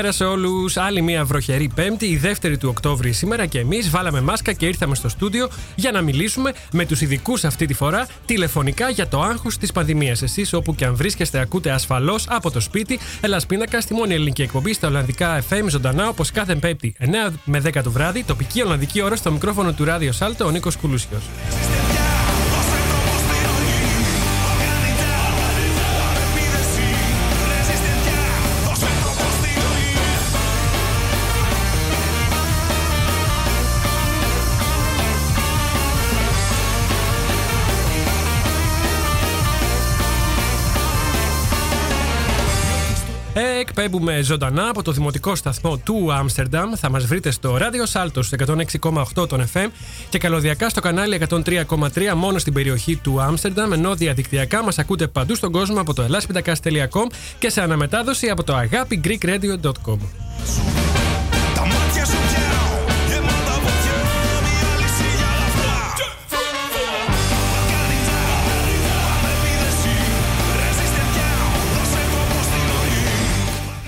Καλησπέρα σε όλους. Άλλη μια βροχερή Πέμπτη, η δεύτερη του Οκτώβρη σήμερα και εμείς βάλαμε μάσκα και ήρθαμε στο στούντιο για να μιλήσουμε με τους ειδικούς αυτή τη φορά τηλεφωνικά για το άγχος της πανδημίας. Εσείς όπου και αν βρίσκεστε, ακούτε ασφαλώς από το σπίτι. Ελλά πίνακα στη μόνη ελληνική εκπομπή στα Ολλανδικά FM ζωντανά όπως κάθε Πέμπτη 9 με 10 το βράδυ, τοπική Ολλανδική ώρα στο μικρόφωνο του Ράδιο Σάλτο ο Νίκος Κουλούσιος. Εκπέμπουμε ζωντανά από το δημοτικό σταθμό του Άμστερνταμ. Θα μας βρείτε στο Radio Salto 106,8 των FM και καλωδιακά στο κανάλι 103,3 μόνο στην περιοχή του Άμστερνταμ. Ενώ διαδικτυακά μας ακούτε παντού στον κόσμο από το ελάσπιντακά.com και σε αναμετάδοση από το agapigreekradio.com.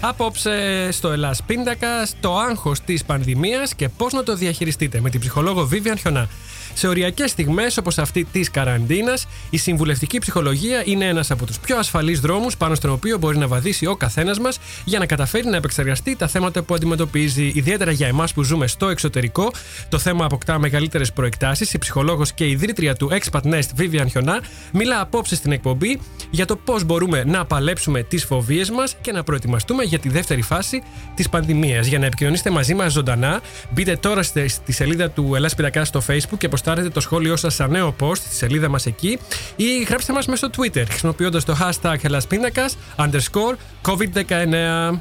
Απόψε στο Ελλάς Πίντακα, το άγχος της πανδημίας και πώς να το διαχειριστείτε με την ψυχολόγο Vivian Χιονά. Σε οριακές στιγμές όπως αυτή της καραντίνας, η συμβουλευτική ψυχολογία είναι ένας από τους πιο ασφαλείς δρόμους πάνω στον οποίο μπορεί να βαδίσει ο καθένας μας για να καταφέρει να επεξεργαστεί τα θέματα που αντιμετωπίζει. Ιδιαίτερα για εμάς που ζούμε στο εξωτερικό, το θέμα αποκτά μεγαλύτερες προεκτάσεις. Η ψυχολόγος και ιδρύτρια του Expat Nest, Vivian Χιονά, μιλά απόψε στην εκπομπή για το πώς μπορούμε να παλέψουμε τις φοβίες μας και να προετοιμαστούμε για τη δεύτερη φάση της πανδημίας. Για να επικοινωνήσετε μαζί μας ζωντανά, μπείτε τώρα στη σελίδα του Ελλάς Πυρακάς στο Facebook και αποστάρετε το σχόλιο σας σε νέο post στη σελίδα μας εκεί ή γράψτε μας μέσω Twitter χρησιμοποιώντας το hashtag Hellas underscore COVID-19.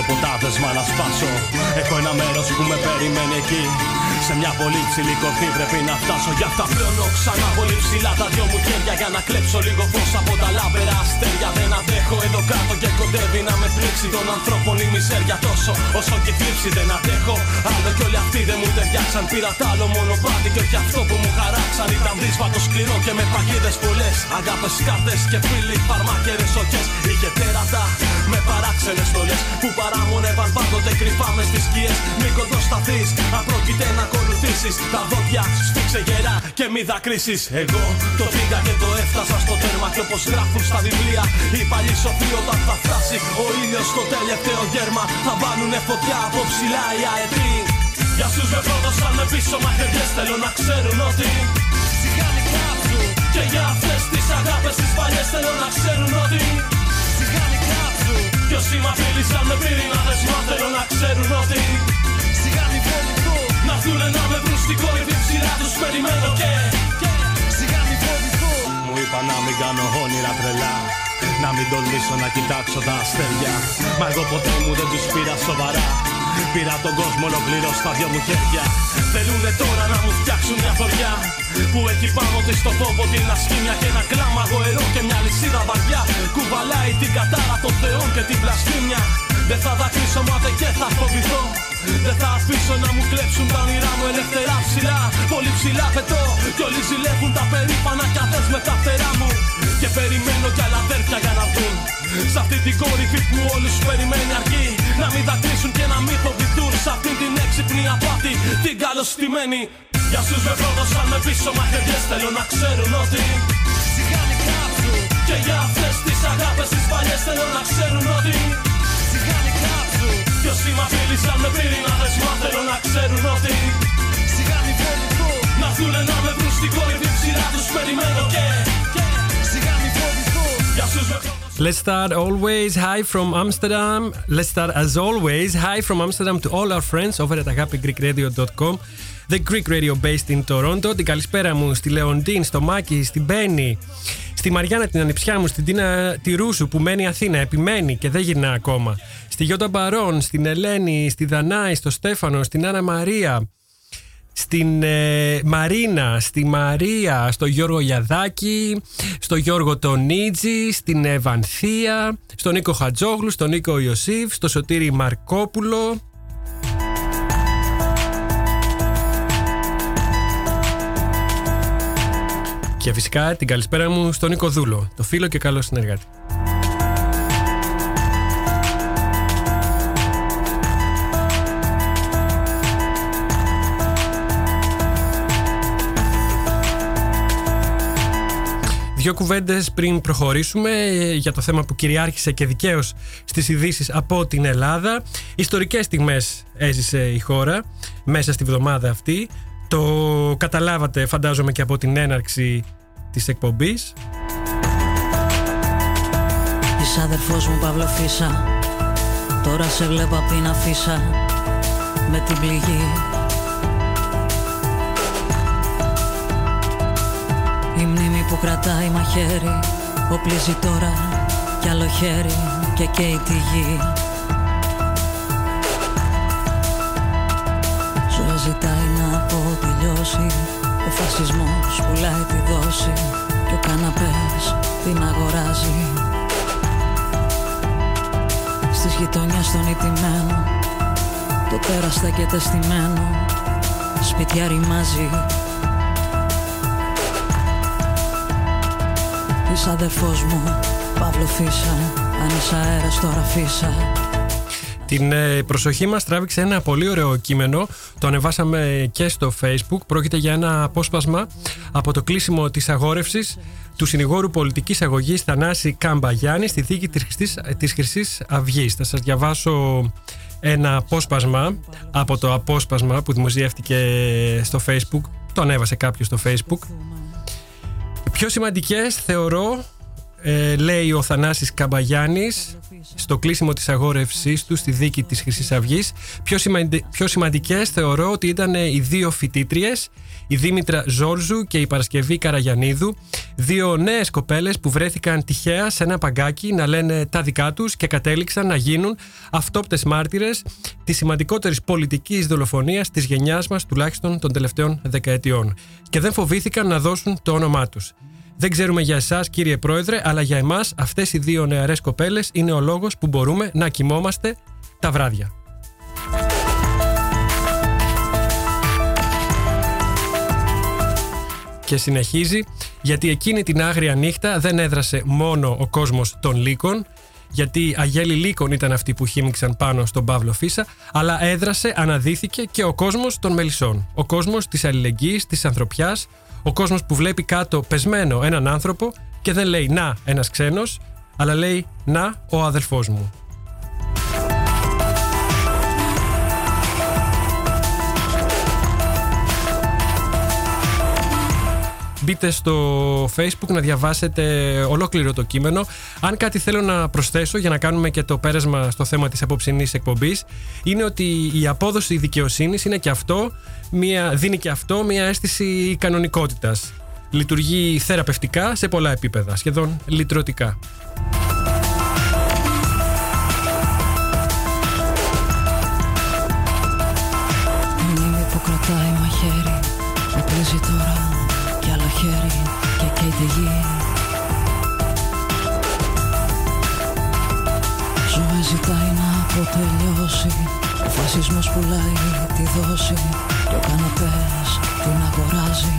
Ψάχνω έναν τρόπο τα δεσμά να σπάσω. Έχω ένα μέρος που με περιμένει εκεί. Σε μια πολύ ψηλή κορφή πρέπει να φτάσω. Γι' αυτά πλώνω ξανά πολύ ψηλά τα δυο μου χέρια. Για να κλέψω λίγο φως από τα λάβερα αστέρια. Δεν αντέχω εδώ κάτω και κοντεύει να με πλήξει. Των ανθρώπων η μιζέρια τόσο όσο και θλίψη δεν αντέχω. Άλλο κι όλοι αυτοί δεν μου ταιριάξαν. Πήρα τ' άλλο μονοπάτι και όχι αυτό που μου χαράξαν. Ήταν δύσβατο σκληρό και με παγίδες πολλές. Αγάπες κάρτες και φίλοι, φαρμάκερες οχές. Είχε τέρατα με παράξενες στολές που παραμονεύαν πάντοτε κρυφά μες στι σκιές. Μην κοντοσταθείς, αν πρόκειται να ακολουθήσεις. Τα δόντια σφίξε γερά και μη δακρύσεις. Εγώ το πήγα και το έφτασα στο τέρμα. Και όπως γράφουν στα βιβλία, οι παλιοί σοφοί όταν θα φτάσει ο ήλιος στο τελευταίο γέρμα. Θα βάλουνε φωτιά από ψηλά οι αετοί. Για σου με πρόδωσαν με πίσω μαχαιριές. Θέλω να ξέρουν ότι σιγάνι κάψου. Και για αυτές τις αγάπες τις παλιές θέλω να ξέρουν ότι σιγάνι κάψου. Κι όσοι μ' απειλήσαν με πυρηνάδες μα θέλω να ξέρουν ότι σιγάνι φοβηθώ Να έρθουνε να με βρουν στην κορυφή ψηλά τους περιμένω και σιγάνι φοβηθώ Μου είπα να μην κάνω όνειρα τρελά να μην τολμήσω να κοιτάξω τα αστέρια Μα εγώ ποτέ μου δεν τους πήρα σοβαρά Πήρα τον κόσμο ολοκληρώ στα δυο μου χέρια. Θέλουνε τώρα να μου φτιάξουν μια φοριά Που έχει πάνω τη στο φόβο την ασχήμια Και ένα κλάμα. Γοερό και μια λυσίδα βαριά. Κουβαλάει την κατάρα των θεών και την πλασφήμια Δεν θα δακρύσω μα δεν και θα φοβηθώ. Δεν θα αφήσω να μου κλέψουν τα όνειρά μου ελευθερά ψηλά. Πολύ ψηλά πετώ Κι όλοι ζηλεύουν τα περήφανα κι με τα φτερά μου. Και περιμένω κι άλλα αδέρφια για να βγουν. Σ' αυτή την κορυφή που όλους περιμένει αρκεί Να μην δακρύσουν και να μην φοβηθούν Σ' αυτή την έξυπνη απάτη. Την καλωστημένη. Για σους με πρόδωσαν με πίσω μαχαιριές Θέλω να ξέρουν ότι Σιγάνι κάψου Και για αυτές τις αγάπες τις παλιές Θέλω να ξέρουν ότι Σιγάνι κάψου Κι όσοι μ' απειλήσαν με πυρηνάδες Μα θέλω να ξέρουν ότι Σιγάνι φοβηθώ Να έρθουνε να με βρουν στην κορυφή ψηλά τους περιμένω και Σιγάνι φοβηθώ Για σους με πρόδωσαν Let's start always hi from Amsterdam. Let's start as always hi from Amsterdam to all our friends over at agapigreekradio.com. The Greek Radio based in Toronto. Την καλησπέρα μου στη Λεοντίν, στο Μάκη, στην Μπέννη, στη Μαριάννα την ανιψιά μου, στην Τίνα τη Ρούσου που μένει Αθήνα, επιμένει και δεν γυρνά ακόμα. Στη Γιώτα Μπαρόν, στην Ελένη, στη Δανάη, στο Στέφανο, στην Άννα Μαρία, στην ε, Μαρίνα, στη Μαρία, στο Γιώργο Γιαδάκη, στο Γιώργο Τονίτζη, στην Ευανθία, στον Νίκο Χατζόγλου, στον Νίκο Ιωσήφ, στο Σωτήρι Μαρκόπουλο. Και φυσικά την καλησπέρα μου στον Νίκο Δούλο, το φίλο και καλό συνεργάτη. Δύο κουβέντες πριν προχωρήσουμε ε, για το θέμα που κυριάρχησε και δικαίως στις ειδήσεις από την Ελλάδα. Ιστορικές στιγμές έζησε η χώρα μέσα στη βδομάδα αυτή. Το καταλάβατε, φαντάζομαι, και από την έναρξη της εκπομπής. Είσαι αδερφός μου Παύλο Φίσα Τώρα σε βλέπω απ' την αφίσα Με την πληγή Η μνήμη που κρατάει μαχαίρι Οπλίζει τώρα κι άλλο χέρι Και καίει τη γη. Ζωή ζητάει να αποτελειώσει Ο φασισμός πουλάει τη δόση Και ο καναπές την αγοράζει. Στις γειτονιές των ιτημένων Το τέρας στέκεται στημένο Σπιτιά ρημάζει Είσαι αδερφός μου, Παύλο Φίσα Αν είσαι αέρας τώρα φύσα Την ε, προσοχή μας τράβηξε ένα πολύ ωραίο κείμενο Το ανεβάσαμε και στο facebook Πρόκειται για ένα απόσπασμα από το κλείσιμο της αγόρευσης του συνηγόρου πολιτικής αγωγής Θανάση Καμπαγιάννη στη θήκη της Χρυσής, της Χρυσής Αυγής. Θα σας διαβάσω ένα απόσπασμα από το απόσπασμα που δημοσιεύτηκε στο facebook. Το ανέβασε κάποιος στο facebook. Οι πιο σημαντικές θεωρώ, ε, λέει ο Θανάσης Καμπαγιάννης, στο κλείσιμο της αγόρευσής του στη δίκη της Χρυσής Αυγής. Πιο, σημαντι... πιο σημαντικές θεωρώ ότι ήταν οι δύο φοιτήτριες, η Δήμητρα Ζόρζου και η Παρασκευή Καραγιανίδου, δύο νέες κοπέλες που βρέθηκαν τυχαία σε ένα παγκάκι να λένε τα δικά τους και κατέληξαν να γίνουν αυτόπτες μάρτυρες της σημαντικότερης πολιτικής δολοφονίας της γενιάς μας τουλάχιστον των τελευταίων δεκαετιών και δεν φοβήθηκαν να δώσουν το όνομά τους. Δεν ξέρουμε για εσάς, κύριε Πρόεδρε, αλλά για εμάς αυτές οι δύο νεαρές κοπέλες είναι ο λόγος που μπορούμε να κοιμόμαστε τα βράδια. Και συνεχίζει, γιατί εκείνη την άγρια νύχτα δεν έδρασε μόνο ο κόσμος των λύκων, γιατί αγέλη λύκων ήταν αυτοί που χύμιξαν πάνω στον Παύλο Φίσα, αλλά έδρασε, αναδύθηκε και ο κόσμος των μελισσών. Ο κόσμος της αλληλεγγύης, της ανθρωπιάς, ο κόσμος που βλέπει κάτω πεσμένο έναν άνθρωπο και δεν λέει «Να, ένας ξένος», αλλά λέει «Να, ο αδελφός μου». Μπείτε στο facebook να διαβάσετε ολόκληρο το κείμενο. Αν κάτι θέλω να προσθέσω για να κάνουμε και το πέρασμα στο θέμα της απόψινής εκπομπής είναι ότι η απόδοση δικαιοσύνης είναι και αυτό, μια, δίνει και αυτό μια αίσθηση κανονικότητας. Λειτουργεί θεραπευτικά σε πολλά επίπεδα, σχεδόν λυτρωτικά. Μνήμη που κρατάει μαχαίρι Οπλίζει τώρα κι άλλο χέρι Και καίει τη γη Ζωή ζητάει να αποτελειώσει. Ο φασισμός πουλάει τη δόση. Και ο καναπές την αγοράζει.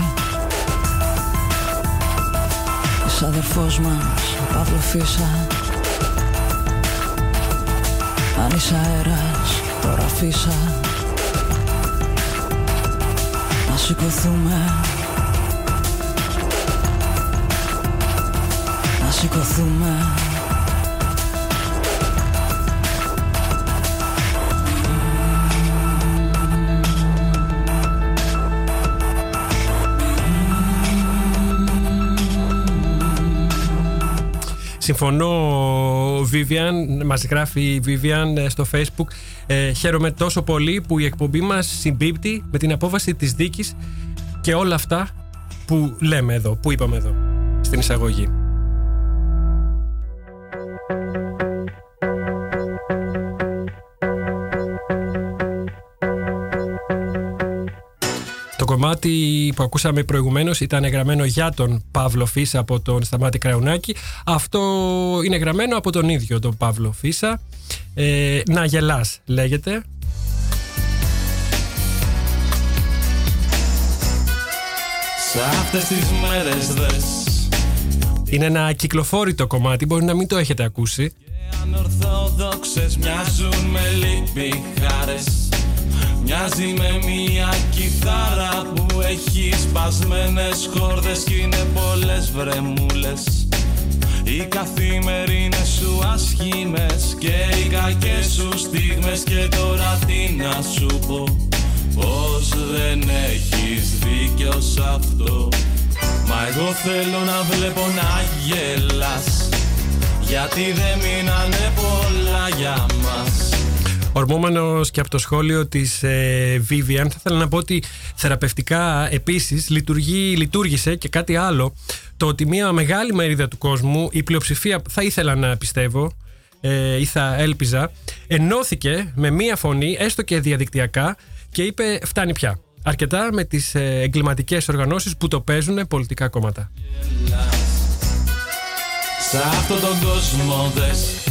Είσαι αδερφός μας, Παύλος Φίσα. Αν είσαι αέρας, τώρα φύσα. Να σηκωθούμε σηκωθούμε Συμφωνώ, Vivian, μας γράφει η Vivian ε, στο facebook. Ε, χαίρομαι τόσο πολύ που η εκπομπή μας συμπίπτει με την απόβαση της δίκης και όλα αυτά που λέμε εδώ, που είπαμε εδώ, στην εισαγωγή. Κομμάτι που ακούσαμε προηγουμένως ήταν γραμμένο για τον Παύλο Φίσα από τον Σταμάτη Κραουνάκη. Αυτό είναι γραμμένο από τον ίδιο τον Παύλο Φίσα. Ε, να γελάς λέγεται. Σε αυτές τις μέρες δες Είναι ένα κυκλοφόρητο κομμάτι, μπορεί να μην το έχετε ακούσει. Και ανορθόδοξες μοιάζουν με λυπηχάρες Μοιάζει με μια κιθάρα που έχει σπασμένες χόρδες Κι είναι πολλές βρεμούλες. Οι καθημερινές σου ασχήμες Και οι κακές σου στιγμές Και τώρα τι να σου πω. Πως δεν έχεις δίκιο σ' αυτό Μα εγώ θέλω να βλέπω να γελάς. Γιατί δεν μείνανε πολλά για μας. Ορμόμενος και από το σχόλιο της ε, Vivian θα ήθελα να πω ότι θεραπευτικά επίσης λειτουργεί, λειτουργήσε και κάτι άλλο. Το ότι μια μεγάλη μερίδα του κόσμου η πλειοψηφία θα ήθελα να πιστεύω ε, ή θα έλπιζα ενώθηκε με μία φωνή έστω και διαδικτυακά και είπε φτάνει πια αρκετά με τις ε, εγκληματικές οργανώσεις που το παίζουν πολιτικά κόμματα. Σε αυτόν τον κόσμο δες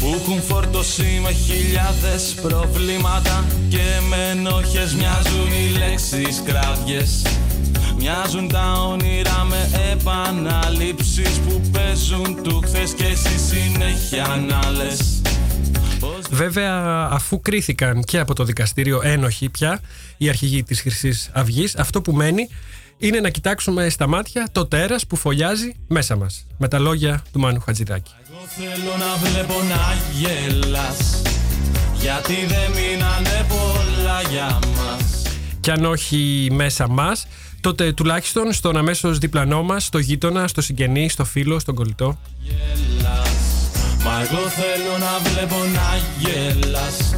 που έχουν φορτώσει με χιλιάδες προβλήματα Και με ενόχες μοιάζουν οι λέξεις κραυγές. Μοιάζουν τα όνειρα με επαναλήψεις που παίζουν του χθες και εσύ συνέχεια να λες Βέβαια, αφού κρίθηκαν και από το δικαστήριο ένοχοι πια οι αρχηγοί της χρυσής αυγής, αυτό που μένει είναι να κοιτάξουμε στα μάτια το τέρας που φωλιάζει μέσα μας. Με τα λόγια του Μάνου Χατζηδάκη. Εγώ θέλω να βλέπω να γελάς Γιατί δεν μείνανε πολλά για μας Και αν όχι μέσα μας τότε τουλάχιστον στον αμέσως διπλανό μας, στο γείτονα, στο συγγενή, στο φίλο, στον κολλητό. Γελάς Μα εγώ θέλω να βλέπω να γελάς.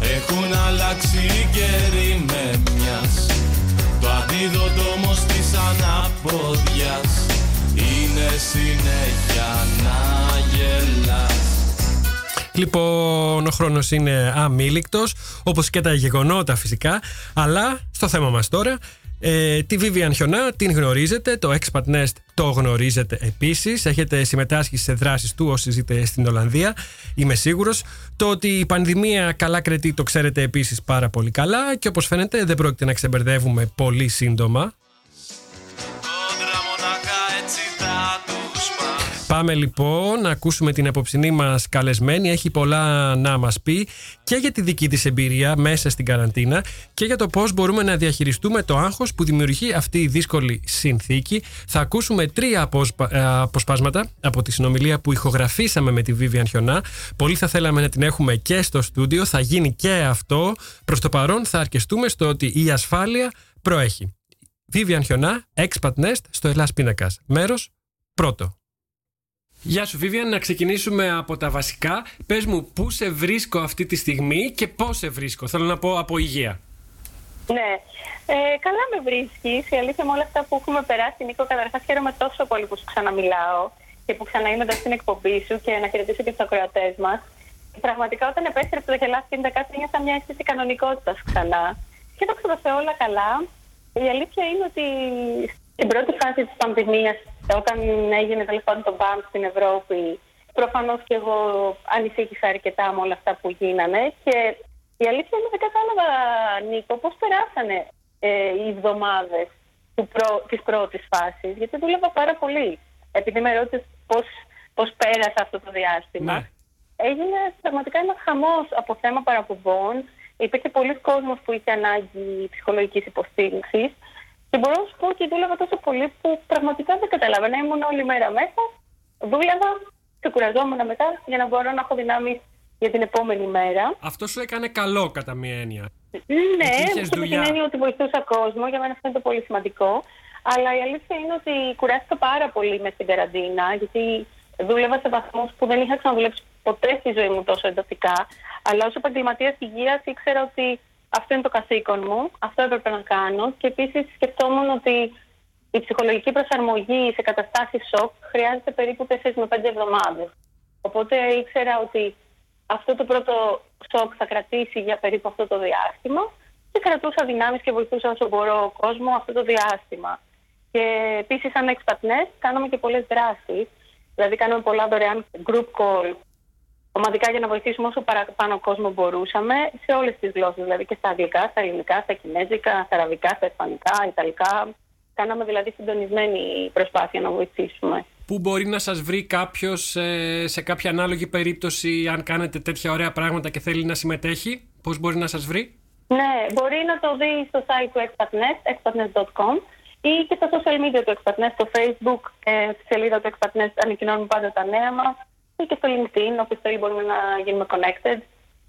Έχουν αλλάξει οι καιροί με μιας. Το αντίδοτο όμως της αναπόδιας Είναι συνέχεια να γελάς. Λοιπόν, ο χρόνος είναι αμήλικτος, όπως και τα γεγονότα φυσικά. Αλλά στο θέμα μας τώρα, ε, τη Vivian Χιονά την γνωρίζετε, το Expat Nest το γνωρίζετε επίσης, έχετε συμμετάσχει σε δράσεις του όσοι ζείτε στην Ολλανδία, είμαι σίγουρος. Το ότι η πανδημία καλά κρετεί το ξέρετε επίσης πάρα πολύ καλά και όπως φαίνεται δεν πρόκειται να ξεμπερδεύουμε πολύ σύντομα. Πάμε λοιπόν να ακούσουμε την απόψινή μας καλεσμένη. Έχει πολλά να μας πει και για τη δική της εμπειρία μέσα στην καραντίνα και για το πώς μπορούμε να διαχειριστούμε το άγχος που δημιουργεί αυτή η δύσκολη συνθήκη. Θα ακούσουμε τρία αποσπα- ε, αποσπάσματα από τη συνομιλία που ηχογραφήσαμε με τη Vivian Χιονά. Πολύ θα θέλαμε να την έχουμε και στο στούντιο. Θα γίνει και αυτό. Προς το παρόν θα αρκεστούμε στο ότι η ασφάλεια προέχει. Vivian Χιονά, Expat Nest στο Ελλάς Πίνακας. Μέρος πρώτο. Γεια σου Vivian, να ξεκινήσουμε από τα βασικά. Πες μου πού σε βρίσκω αυτή τη στιγμή και πώς σε βρίσκω. Θέλω να πω από υγεία. Ναι. Ε, καλά με βρίσκεις. Η αλήθεια με όλα αυτά που έχουμε περάσει, Νίκο, καταρχάς χαίρομαι τόσο πολύ που σου ξαναμιλάω και που ξαναείμαι εδώ στην εκπομπή σου και να χαιρετήσω και τους ακροατές μας. Πραγματικά όταν επέστρεψε το Χελά στην Δεκάτη, νιώθα μια αίσθηση κανονικότητας ξανά. Και το ξέρω όλα καλά. Η αλήθεια είναι ότι στην πρώτη φάση της πανδημίας, όταν έγινε τέλος πάντων το μπαμ στην Ευρώπη, προφανώς και εγώ ανησύχησα αρκετά με όλα αυτά που γίνανε. Και η αλήθεια είναι δεν κατάλαβα, Νίκο, πώς περάσανε ε, οι εβδομάδες προ, της πρώτης φάσης. Γιατί δούλευα πάρα πολύ. Επειδή με ρώτησες πώς πώς πέρασα αυτό το διάστημα. Ναι. Έγινε πραγματικά ένας χαμός από θέμα παραπομπών. Υπήρχε πολλοί κόσμος που είχε ανάγκη ψυχολογικής υποστήριξης. Και μπορώ να σου πω ότι δούλευα τόσο πολύ που πραγματικά δεν καταλάβαινα. Ήμουν όλη μέρα μέσα, δούλευα, ξεκουραζόμουν μετά για να μπορώ να έχω δυνάμει για την επόμενη μέρα. Αυτό σου έκανε καλό κατά μία έννοια. Ναι, είχες και με την δουλειά. έννοια ότι βοηθούσα κόσμο, για μένα αυτό είναι το πολύ σημαντικό. Αλλά η αλήθεια είναι ότι κουράστηκα πάρα πολύ μες στην καραντίνα, γιατί δούλευα σε βαθμούς που δεν είχα ξαναδουλέψει ποτέ στη ζωή μου τόσο εντατικά. Αλλά ως επαγγελματίας υγείας ήξερα ότι αυτό είναι το καθήκον μου, αυτό έπρεπε να κάνω. Και επίσης σκεφτόμουν ότι η ψυχολογική προσαρμογή σε καταστάσεις σοκ χρειάζεται περίπου 4 με 5 εβδομάδες. Οπότε ήξερα ότι αυτό το πρώτο σοκ θα κρατήσει για περίπου αυτό το διάστημα και κρατούσα δυνάμεις και βοηθούσα όσο μπορώ ο κόσμος αυτό το διάστημα. Και επίσης, σαν expat κάναμε και πολλές δράσεις. Δηλαδή, κάναμε πολλά δωρεάν group call ομαδικά για να βοηθήσουμε όσο παραπάνω κόσμο μπορούσαμε σε όλες τις γλώσσες. Δηλαδή και στα αγγλικά, στα ελληνικά, στα κινέζικα, στα αραβικά, στα ισπανικά, ιταλικά. Κάναμε δηλαδή συντονισμένη προσπάθεια να βοηθήσουμε. Πού μπορεί να σας βρει κάποιος ε, σε κάποια ανάλογη περίπτωση αν κάνετε τέτοια ωραία πράγματα και θέλει να συμμετέχει, πώς μπορεί να σας βρει; Ναι, μπορεί να το δει στο site του Expatnet, expatnet.com ή και στα social media του Expatnet, στο facebook, ε, στη σελίδα του Expatnet ανακοινώνουμε πάντα τα νέα μας ή και στο LinkedIn, όποιος θέλει μπορούμε να γίνουμε connected.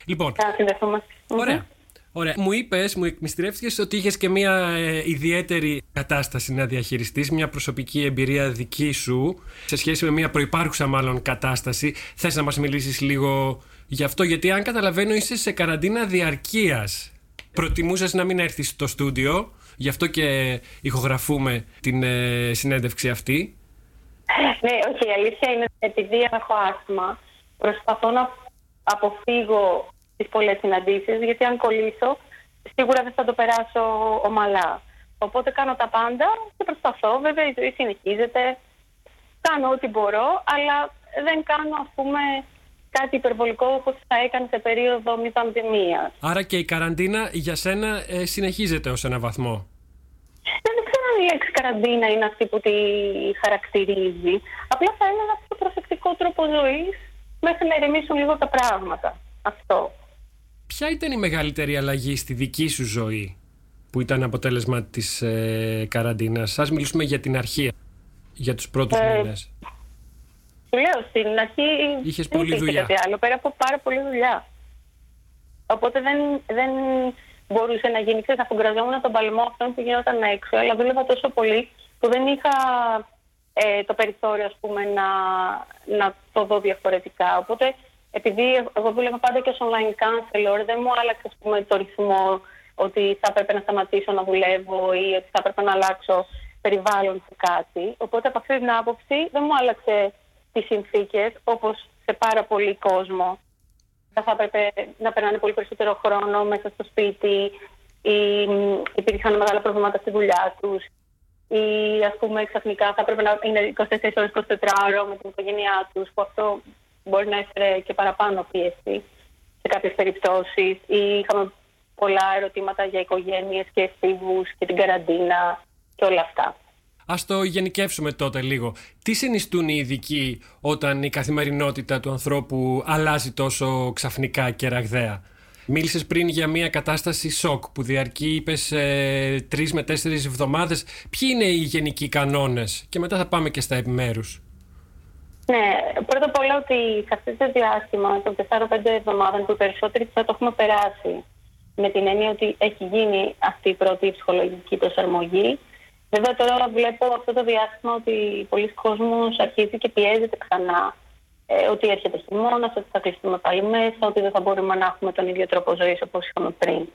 Λοιπόν, να συνδεθούμε. Ωραία. Ωραία. Μου είπες, μου εκμυστηρεύτηκε ότι είχες και μια ε, ιδιαίτερη κατάσταση να διαχειριστείς, μια προσωπική εμπειρία δική σου, σε σχέση με μια προπάρχουσα μάλλον κατάσταση. Θες να μας μιλήσεις λίγο γι' αυτό, γιατί αν καταλαβαίνω είσαι σε καραντίνα διαρκείας. Προτιμούσες να μην έρθεις στο στούντιο, γι' αυτό και ηχογραφούμε την ε, συνέντευξη αυτή. Ναι, όχι, η αλήθεια είναι επειδή έχω άσθημα, προσπαθώ να αποφύγω τις πολλές συναντήσεις, γιατί αν κολλήσω, σίγουρα δεν θα το περάσω ομαλά. Οπότε κάνω τα πάντα και προσπαθώ. Βέβαια, η ζωή συνεχίζεται. Κάνω ό,τι μπορώ, αλλά δεν κάνω, ας πούμε, κάτι υπερβολικό όπως θα έκανε σε περίοδο μη πανδημία. Άρα και η καραντίνα για σένα ε, συνεχίζεται ως ένα βαθμό; Δεν ξέρω αν η λέξη καραντίνα είναι αυτή που τη χαρακτηρίζει. Απλά θα είναι ένα πιο προσεκτικό τρόπο ζωής μέχρι να ηρεμήσουν λίγο τα πράγματα. Αυτό. Ποια ήταν η μεγαλύτερη αλλαγή στη δική σου ζωή που ήταν αποτέλεσμα της ε, καραντίνας; Ας μιλήσουμε για την αρχή, για τους πρώτους ε, μήνες. Λέω, στην αρχή Είχες δεν πολλή δουλειά. κάτι άλλο, πέρα από πάρα πολλή δουλειά. Οπότε δεν, δεν μπορούσε να γίνει, ξέρεις, αφουγκραζόμουν τον παλμό αυτόν που γινόταν έξω, αλλά δούλευα τόσο πολύ που δεν είχα ε, το περιθώριο, ας πούμε, να, να το δω διαφορετικά. Οπότε επειδή εγώ δούλευα πάντα και ως online counselor, δεν μου άλλαξε ας πούμε, το ρυθμό ότι θα έπρεπε να σταματήσω να δουλεύω ή ότι θα έπρεπε να αλλάξω περιβάλλον σε κάτι. Οπότε από αυτή την άποψη δεν μου άλλαξε τις συνθήκες όπως σε πάρα πολύ κόσμο. Θα έπρεπε να περνάνε πολύ περισσότερο χρόνο μέσα στο σπίτι ή υπήρχαν μεγάλα προβλήματα στη δουλειά τους ή ας πούμε ξαφνικά θα έπρεπε να είναι 24 ώρες 24 ώρες με την οικογένειά τους που αυτό μπορεί να έφερε και παραπάνω πίεση σε κάποιες περιπτώσεις ή είχαμε πολλά ερωτήματα για οικογένειες και εφήβους και την καραντίνα και όλα αυτά. Α το γενικεύσουμε τότε λίγο. Τι συνιστούν οι ειδικοί όταν η καθημερινότητα του ανθρώπου αλλάζει τόσο ξαφνικά και ραγδαία; Μίλησες πριν για μια κατάσταση σοκ που διαρκεί, είπες, ε, τρεις με τέσσερις εβδομάδες. Ποιοι είναι οι γενικοί κανόνες, και μετά θα πάμε και στα επιμέρους. Ναι, πρώτα απ' όλα ότι σε αυτό το διάστημα των 4-5 εβδομάδων που οι περισσότεροι θα το έχουμε περάσει με την έννοια ότι έχει γίνει αυτή η πρώτη ψυχολογική προσαρμογή. Βέβαια τώρα βλέπω αυτό το διάστημα ότι πολλοί κόσμος αρχίζει και πιέζεται ξανά ε, ότι έρχεται χειμώνας, ότι θα κλειστούμε πάλι μέσα, ότι δεν θα μπορούμε να έχουμε τον ίδιο τρόπο ζωής όπως είχαμε πριν.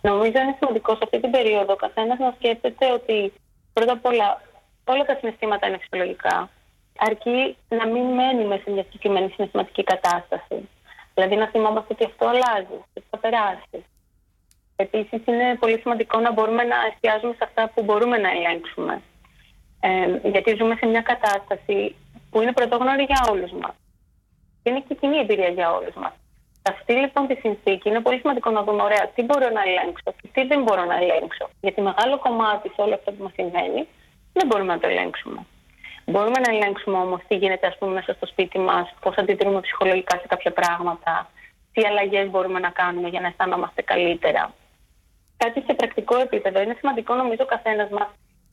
Νομίζω είναι σημαντικό σε αυτή την περίοδο ο καθένας να σκέφτεται ότι πρώτα απ' όλα όλα τα συναισθήματα είναι φυσιολογικά αρκεί να μην μένει μέσα σε μια συγκεκριμένη συναισθηματική κατάσταση. Δηλαδή να θυμόμαστε ότι αυτό αλλάζει, ότι θα περάσει. Επίσης, είναι πολύ σημαντικό να μπορούμε να εστιάζουμε σε αυτά που μπορούμε να ελέγξουμε. Ε, γιατί ζούμε σε μια κατάσταση που είναι πρωτόγνωρη για όλους μας. Είναι και κοινή εμπειρία για όλους μας. Σε αυτή λοιπόν τη συνθήκη είναι πολύ σημαντικό να δούμε, ωραία, τι μπορώ να ελέγξω και τι δεν μπορώ να ελέγξω. Γιατί μεγάλο κομμάτι σε όλο αυτό που μας συμβαίνει δεν μπορούμε να το ελέγξουμε. Μπορούμε να ελέγξουμε όμως τι γίνεται ας πούμε, μέσα στο σπίτι μας, πώς αντιδρούμε ψυχολογικά σε κάποια πράγματα, τι αλλαγές μπορούμε να κάνουμε για να αισθανόμαστε καλύτερα. Κάτι σε πρακτικό επίπεδο. Είναι σημαντικό νομίζω ο καθένας μας,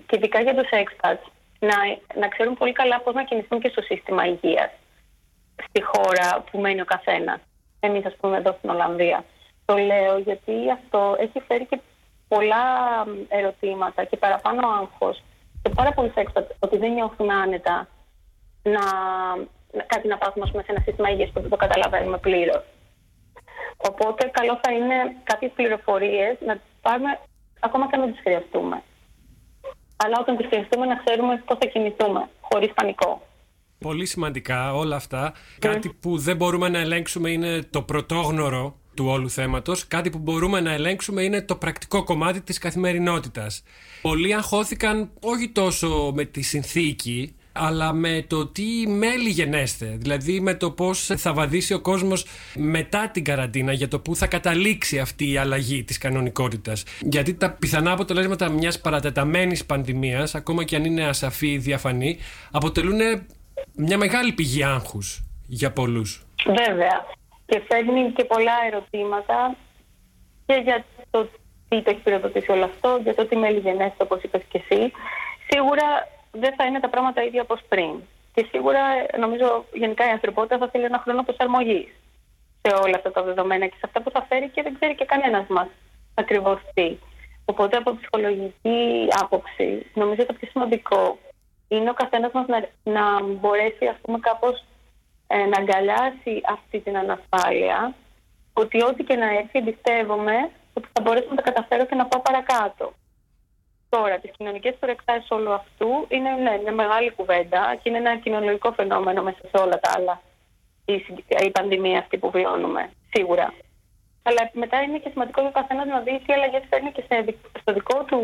και ειδικά για τους expats, να, να ξέρουν πολύ καλά πώς να κινηθούν και στο σύστημα υγείας στη χώρα που μένει ο καθένας. Εμείς, ας πούμε, εδώ στην Ολλανδία. Το λέω γιατί αυτό έχει φέρει και πολλά ερωτήματα και παραπάνω άγχος και πάρα πολλοί έξω ότι δεν νιώθουν άνετα να κάτι να πάθουμε ας πούμε, σε ένα σύστημα υγείας που δεν το καταλαβαίνουμε πλήρως. Οπότε, καλό θα είναι κάποιες πληροφορίες να τι πάρουμε ακόμα και αν δεν τις χρειαστούμε. Αλλά όταν τις χρειαστούμε, να ξέρουμε πώς θα κινηθούμε, χωρίς πανικό. Πολύ σημαντικά όλα αυτά. Κάτι που δεν μπορούμε να ελέγξουμε είναι το πρωτόγνωρο του όλου θέματος. Κάτι που μπορούμε να ελέγξουμε είναι το πρακτικό κομμάτι της καθημερινότητας. Πολλοί αγχώθηκαν όχι τόσο με τη συνθήκη, αλλά με το τι μέλη γενέστε. Δηλαδή με το πώς θα βαδίσει ο κόσμος μετά την καραντίνα για το που θα καταλήξει αυτή η αλλαγή της κανονικότητας. Γιατί τα πιθανά αποτελέσματα μιας παρατεταμένης πανδημίας, ακόμα και αν είναι ασαφή ή διαφανή, αποτελούν μια μεγάλη πηγή άγχους για πολλούς. Βέβαια. Και φέρνει και πολλά ερωτήματα και για το τι το έχει πυροδοτήσει όλο αυτό, για το τι μέλη γενέστε, όπως είπες και εσύ. Σίγουρα δεν θα είναι τα πράγματα ίδια όπως πριν. Και σίγουρα, νομίζω, γενικά η ανθρωπότητα θα θέλει ένα χρόνο προσαρμογής σε όλα αυτά τα δεδομένα και σε αυτά που θα φέρει και δεν ξέρει και κανένας μας ακριβώς τι. Οπότε, από ψυχολογική άποψη, νομίζω το πιο σημαντικό είναι ο καθένας μας να, να μπορέσει, ας πούμε, κάπως ε, να αγκαλιάσει αυτή την ανασφάλεια, ότι ό,τι και να έρθει, εμπιστεύομαι ότι θα μπορέσω να τα καταφέρω και να πάω παρακάτω. Τώρα, τις κοινωνικές προεκτάσεις όλου αυτού είναι ναι, μια μεγάλη κουβέντα και είναι ένα κοινωνικό φαινόμενο μέσα σε όλα τα άλλα. Η, η πανδημία αυτή που βιώνουμε, σίγουρα. Αλλά μετά είναι και σημαντικό για ο καθένας να δει τι αλλαγές φέρνει και στο δικό του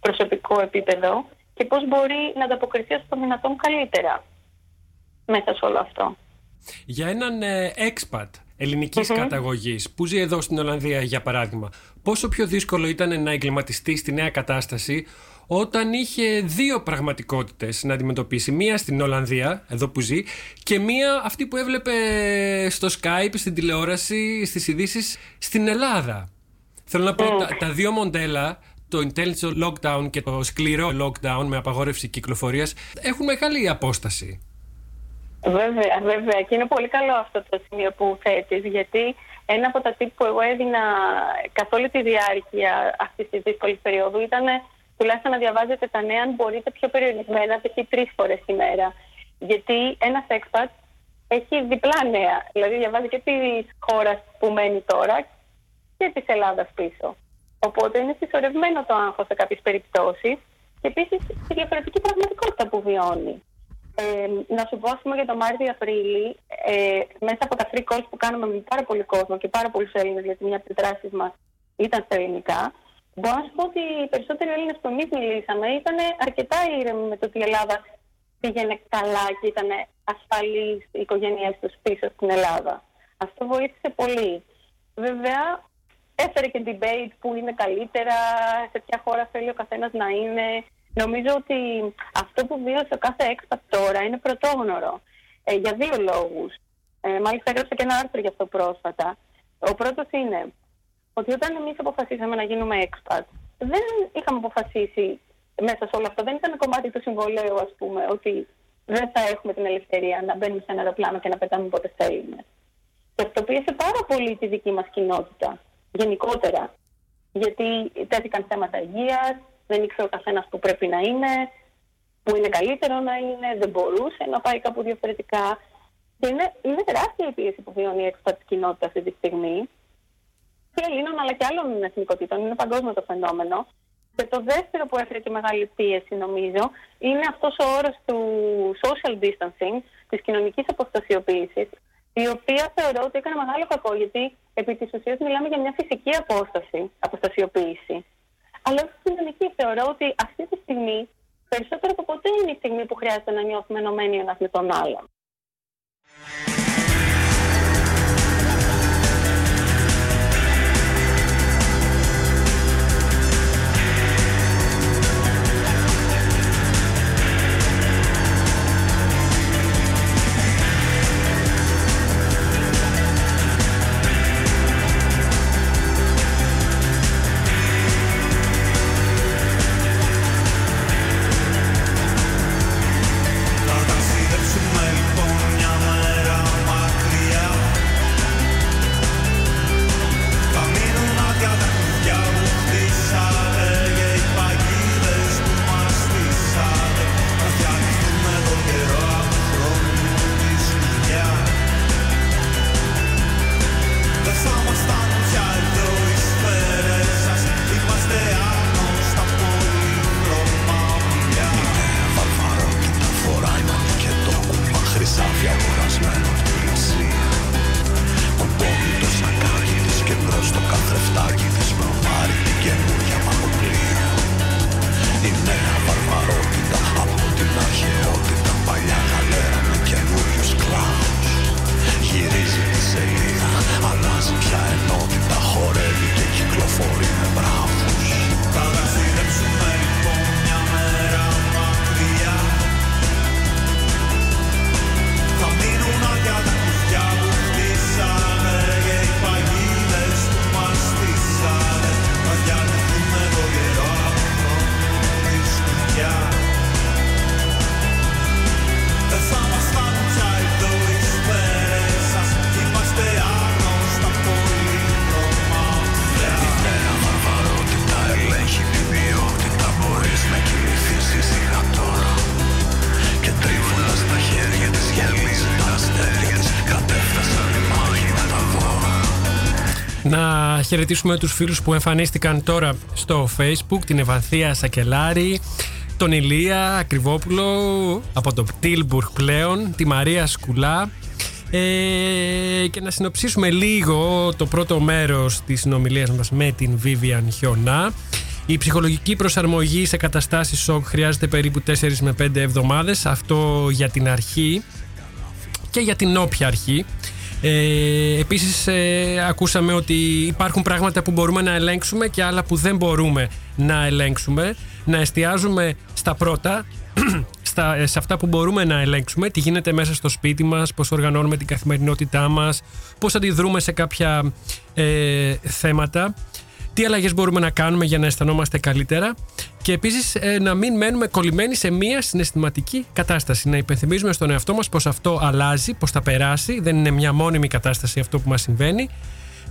προσωπικό επίπεδο και πώς μπορεί να ανταποκριθεί όσο το δυνατόν καλύτερα μέσα σε όλο αυτό. Για έναν ε, expat ελληνικής καταγωγής που ζει εδώ στην Ολλανδία για παράδειγμα πόσο πιο δύσκολο ήταν να εγκληματιστεί στη νέα κατάσταση όταν είχε δύο πραγματικότητες να αντιμετωπίσει. Μία στην Ολλανδία, εδώ που ζει, και μία αυτή που έβλεπε στο Skype, στην τηλεόραση, στις ειδήσεις στην Ελλάδα. Θέλω να πω, τα, τα δύο μοντέλα το intelligent lockdown και το σκληρό lockdown με απαγόρευση κυκλοφορίας έχουν μεγάλη απόσταση. Βέβαια, βέβαια. Και είναι πολύ καλό αυτό το σημείο που θέτεις, γιατί ένα από τα τύπου που εγώ έδινα καθ' όλη τη διάρκεια αυτής της δύσκολης περίοδου ήταν τουλάχιστον να διαβάζετε τα νέα, αν μπορείτε πιο περιορισμένα, π.χ. τρεις φορές τη μέρα. Γιατί ένα expat έχει διπλά νέα. Δηλαδή, διαβάζει και τη χώρα που μένει τώρα και της Ελλάδας πίσω. Οπότε είναι συσσωρευμένο το άγχος σε κάποιες περιπτώσεις και επίσης τη διαφορετική πραγματικότητα που βιώνει. Ε, να σου πω, ας πούμε, για το Μάρτιο-Απρίλη, ε, μέσα από τα free calls που κάνουμε με πάρα πολύ κόσμο και πάρα πολλούς Έλληνες, γιατί μια από τις δράσεις μας ήταν στα ελληνικά, μπορώ να σου πω ότι οι περισσότεροι Έλληνες που εμείς μιλήσαμε ήταν αρκετά ήρεμοι με το ότι η Ελλάδα πήγαινε καλά και ήταν ασφαλής οι οικογένειέ τους πίσω στην Ελλάδα. Αυτό βοήθησε πολύ. Βέβαια, έφερε και debate που είναι καλύτερα, σε ποια χώρα θέλει ο καθένας να είναι. Νομίζω ότι αυτό που βίωσε ο κάθε έξπατ τώρα είναι πρωτόγνωρο. Ε, για δύο λόγους. Ε, μάλιστα έγραψα και ένα άρθρο γι' αυτό πρόσφατα. Ο πρώτος είναι ότι όταν εμείς αποφασίσαμε να γίνουμε expat, δεν είχαμε αποφασίσει μέσα σε όλο αυτό. Δεν ήταν κομμάτι του συμβολέου, ας πούμε, ότι δεν θα έχουμε την ελευθερία να μπαίνουμε σε ένα αεροπλάνο και να πετάμε όποτε θέλουμε. Και αυτό πίεσε πάρα πολύ τη δική μας κοινότητα γενικότερα. Γιατί τέθηκαν θέματα υγείας, δεν ήξερε ο καθένας που πρέπει να είναι, που είναι καλύτερο να είναι, δεν μπορούσε να πάει κάπου διαφορετικά. Και είναι, είναι τεράστια η πίεση που βιώνει η έξω κοινότητας αυτή τη στιγμή. Και Ελλήνων αλλά και άλλων εθνικότητων. Είναι παγκόσμιο το φαινόμενο. Και το δεύτερο που έφερε και μεγάλη πίεση, νομίζω, είναι αυτός ο όρος του social distancing, της κοινωνικής αποστασιοποίησης, η οποία θεωρώ ότι έκανε μεγάλο κακό, γιατί επί της ουσίας μιλάμε για μια φυσική απόσταση, αποστασιοποίηση. Αλλά όχι κοινωνική. Θεωρώ ότι αυτή τη στιγμή, περισσότερο από ποτέ είναι η στιγμή που χρειάζεται να νιώθουμε ενωμένοι ένας με τον άλλον. Χαιρετήσουμε τους φίλους που εμφανίστηκαν τώρα στο facebook, την Ευανθία Σακελάρη, τον Ηλία Ακριβόπουλο από το Πτήλμπουργκ πλέον, τη Μαρία Σκουλά ε, και να συνοψίσουμε λίγο το πρώτο μέρος της συνομιλίας μας με την Vivian Χιονά. Η ψυχολογική προσαρμογή σε καταστάσεις σοκ χρειάζεται περίπου 4 με 5 εβδομάδες. Αυτό για την αρχή και για την όποια αρχή. Ε, επίσης ε, ακούσαμε ότι υπάρχουν πράγματα που μπορούμε να ελέγξουμε και άλλα που δεν μπορούμε να ελέγξουμε. Να εστιάζουμε στα πρώτα, στα, ε, σε αυτά που μπορούμε να ελέγξουμε, τι γίνεται μέσα στο σπίτι μας, πώς οργανώνουμε την καθημερινότητά μας, πώς αντιδρούμε σε κάποια ε, θέματα τι αλλαγές μπορούμε να κάνουμε για να αισθανόμαστε καλύτερα και επίσης ε, να μην μένουμε κολλημένοι σε μία συναισθηματική κατάσταση. Να υπενθυμίζουμε στον εαυτό μας πως αυτό αλλάζει, πως θα περάσει, δεν είναι μια μόνιμη κατάσταση αυτό που μας συμβαίνει.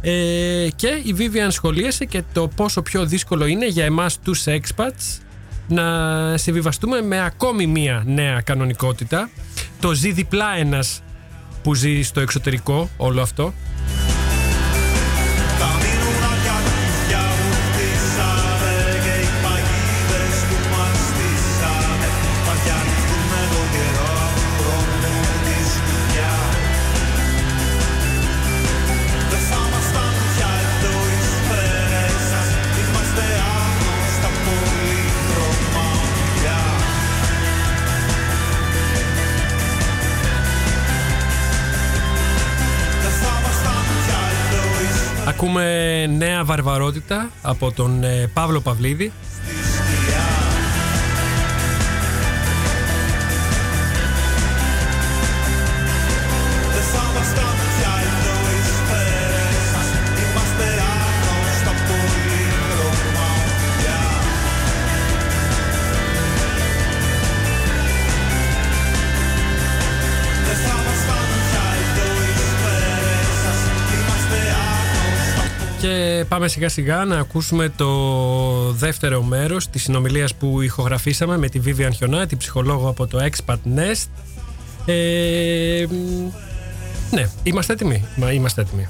Ε, και η Vivian σχολίασε και το πόσο πιο δύσκολο είναι για εμάς τους expats να συμβιβαστούμε με ακόμη μία νέα κανονικότητα. Το ζει διπλά ένας που ζει στο εξωτερικό όλο αυτό. Ακούμε νέα βαρβαρότητα από τον ε, Παύλο Παυλίδη πάμε σιγά σιγά να ακούσουμε το δεύτερο μέρος της συνομιλίας που ηχογραφήσαμε με τη Vivian Χιονά, την ψυχολόγο από το Expat Nest. Ε, ναι, είμαστε έτοιμοι. Μα είμαστε έτοιμοι.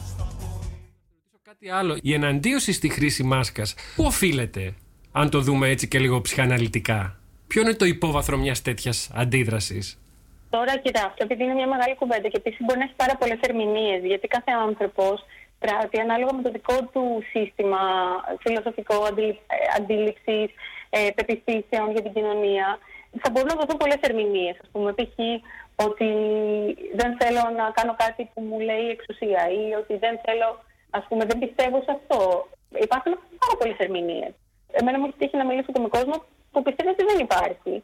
Κάτι άλλο. Η εναντίωση στη χρήση μάσκας, πού οφείλεται, αν το δούμε έτσι και λίγο ψυχαναλυτικά; Ποιο είναι το υπόβαθρο μιας τέτοιας αντίδρασης; Τώρα, κοιτάξτε, επειδή είναι μια μεγάλη κουβέντα και επίσης μπορεί να έχει πάρα πολλές ερμηνείες, γιατί κάθε άνθρωπος πράττει ανάλογα με το δικό του σύστημα φιλοσοφικό αντίληψης, ε, πεπιθήσεων για την κοινωνία. Θα μπορούν να δοθούν πολλές ερμηνείες. Α πούμε, π.χ. ότι δεν θέλω να κάνω κάτι που μου λέει η εξουσία ή ότι δεν θέλω, ας πούμε, δεν πιστεύω σε αυτό. Υπάρχουν πάρα πολλές ερμηνείες. Εμένα μου έχει τύχει να μιλήσω και με κόσμο που πιστεύει ότι δεν υπάρχει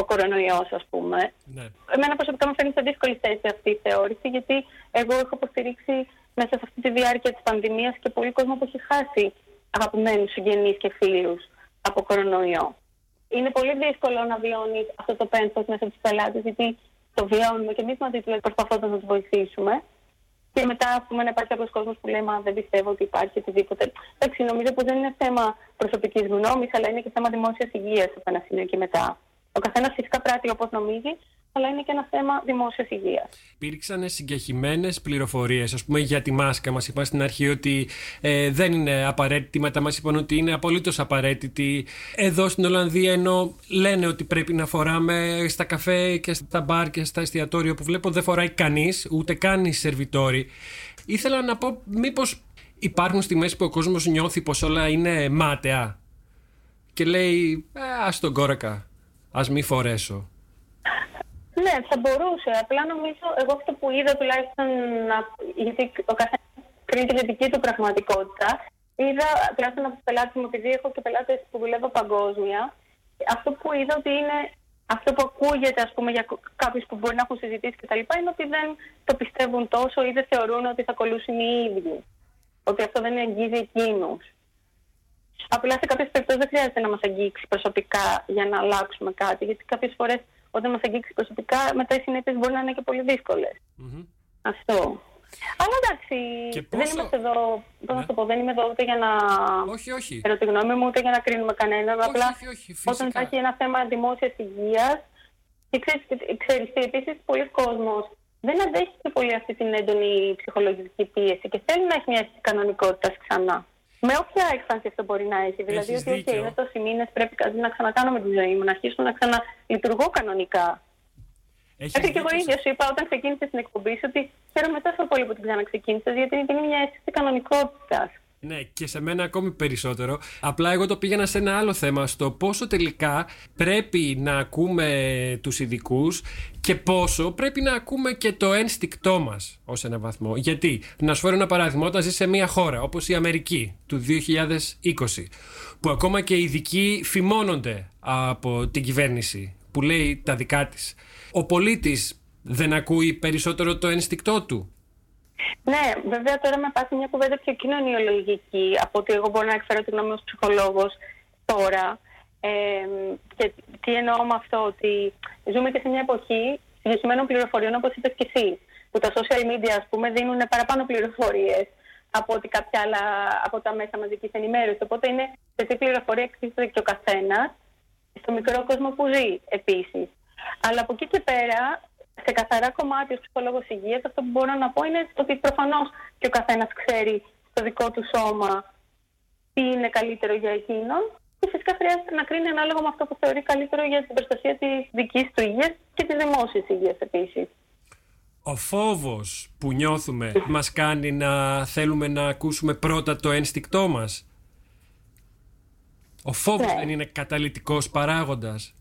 ο κορονοϊός, ας πούμε. Ναι. Εμένα προσωπικά μου φαίνεται σε δύσκολη θέση αυτή η θεώρηση, γιατί εγώ έχω υποστηρίξει μέσα σε αυτή τη διάρκεια της πανδημίας και πολύ κόσμο που έχει χάσει αγαπημένους συγγενείς και φίλους από κορονοϊό. Είναι πολύ δύσκολο να βιώνεις αυτό το πένθος μέσα στου πελάτε, γιατί το βιώνουμε και εμείς μαζί του προσπαθώντας να τους βοηθήσουμε. Και μετά, ας πούμε, να υπάρχει κάποιο κόσμος που λέει Μα δεν πιστεύω ότι υπάρχει οτιδήποτε. Εντάξει, νομίζω πως δεν είναι θέμα προσωπικής γνώμης, αλλά είναι και θέμα δημόσιας υγείας από ένα σημείο και μετά. Ο καθένας φυσικά πράττει όπως νομίζει, αλλά είναι και ένα θέμα δημόσιας υγείας. Υπήρξαν συγκεχημένες πληροφορίες, ας πούμε, για τη μάσκα. Μας είπαν στην αρχή ότι ε, δεν είναι απαραίτητη, μετά μας είπαν ότι είναι απολύτως απαραίτητη. Εδώ στην Ολλανδία, ενώ λένε ότι πρέπει να φοράμε στα καφέ και στα μπαρ και στα εστιατόρια που βλέπω, δεν φοράει κανείς, ούτε καν οι σερβιτόροι. Ήθελα να πω, μήπως υπάρχουν στιγμές που ο κόσμος νιώθει πως όλα είναι μάταια και λέει ας τον κόρακα Α μη φορέσω. Ναι, θα μπορούσε. Απλά νομίζω, εγώ αυτό που είδα τουλάχιστον, γιατί ο καθένας κρίνει τη δική του πραγματικότητα, είδα τουλάχιστον από τους πελάτες μου, επειδή έχω και πελάτες που δουλεύω παγκόσμια, αυτό που είδα ότι είναι αυτό που ακούγεται ας πούμε, για κάποιους που μπορεί να έχουν συζητήσει κτλ. είναι ότι δεν το πιστεύουν τόσο ή δεν θεωρούν ότι θα κολλούσουν οι ίδιοι. Ότι αυτό δεν αγγίζει εκείνους. Απλά σε κάποιες περιπτώσεις δεν χρειάζεται να μας αγγίξει προσωπικά για να αλλάξουμε κάτι. Γιατί κάποιες φορές όταν μας αγγίξει προσωπικά, μετά οι συνέπειες μπορεί να είναι και πολύ δύσκολες. Mm-hmm. Αυτό. Αλλά εντάξει, δεν είμαστε εδώ. Πώς να ναι. το πω, δεν είμαι εδώ ούτε για να. Όχι, όχι. τη γνώμη μου, ούτε για να κρίνουμε κανέναν. Όχι, απλά όχι, όχι, όταν υπάρχει ένα θέμα δημόσιας υγείας. Και ξέρεις, επίσης, πολλοί κόσμοι δεν αντέχει και πολύ αυτή την έντονη ψυχολογική πίεση και θέλει να έχει μια κανονικότητα ξανά. Με όποια έκφανση αυτό μπορεί να έχει. Δηλαδή Έχεις ότι okay, δίκιο. είναι τόσοι μήνες, πρέπει κάτι να ξανακάνω με τη ζωή μου, να αρχίσω να ξαναλειτουργώ κανονικά. Έχεις Έτσι και εγώ δίκιο σε ίδια σου είπα όταν ξεκίνησε την εκπομπή σου ότι χαίρομαι τόσο πολύ που την ξαναξεκίνησες, γιατί είναι μια αίσθηση κανονικότητας. Ναι, και σε μένα ακόμη περισσότερο. Απλά εγώ το πήγαινα σε ένα άλλο θέμα, στο πόσο τελικά πρέπει να ακούμε τους ειδικούς και πόσο πρέπει να ακούμε και το ένστικτό μας ως ένα βαθμό. Γιατί, να σου φέρω ένα παράδειγμα, όταν ζεις σε μια χώρα όπως η Αμερική του 2020, που ακόμα και οι ειδικοί φημώνονται από την κυβέρνηση που λέει τα δικά της, ο πολίτης δεν ακούει περισσότερο το ένστικτό του. Ναι, βέβαια τώρα με πάθει μια κουβέντα πιο κοινωνιολογική από ότι εγώ μπορώ να εκφέρω τη γνώμη ως ψυχολόγος τώρα. Ε, και τι εννοώ με αυτό, ότι ζούμε και σε μια εποχή συγκεκριμένων πληροφοριών όπως είπες και εσύ, που τα social media ας πούμε δίνουν παραπάνω πληροφορίες από ότι κάποια άλλα από τα μέσα μαζικής ενημέρωσης. Οπότε είναι σε τι πληροφορία εκτίθεται και ο καθένας στο μικρό κόσμο που ζει επίσης. Αλλά από εκεί και πέρα σε καθαρά κομμάτι ως ψυχολόγος υγείας αυτό που μπορώ να πω είναι ότι προφανώς και ο καθένας ξέρει στο δικό του σώμα τι είναι καλύτερο για εκείνον και φυσικά χρειάζεται να κρίνει ανάλογα με αυτό που θεωρεί καλύτερο για την προστασία της δικής του υγείας και της δημόσιας υγείας επίσης. Ο φόβος που νιώθουμε μας κάνει να θέλουμε να ακούσουμε πρώτα το ένστικτό μας; Ο φόβος Ναι. δεν είναι καταλητικός παράγοντας;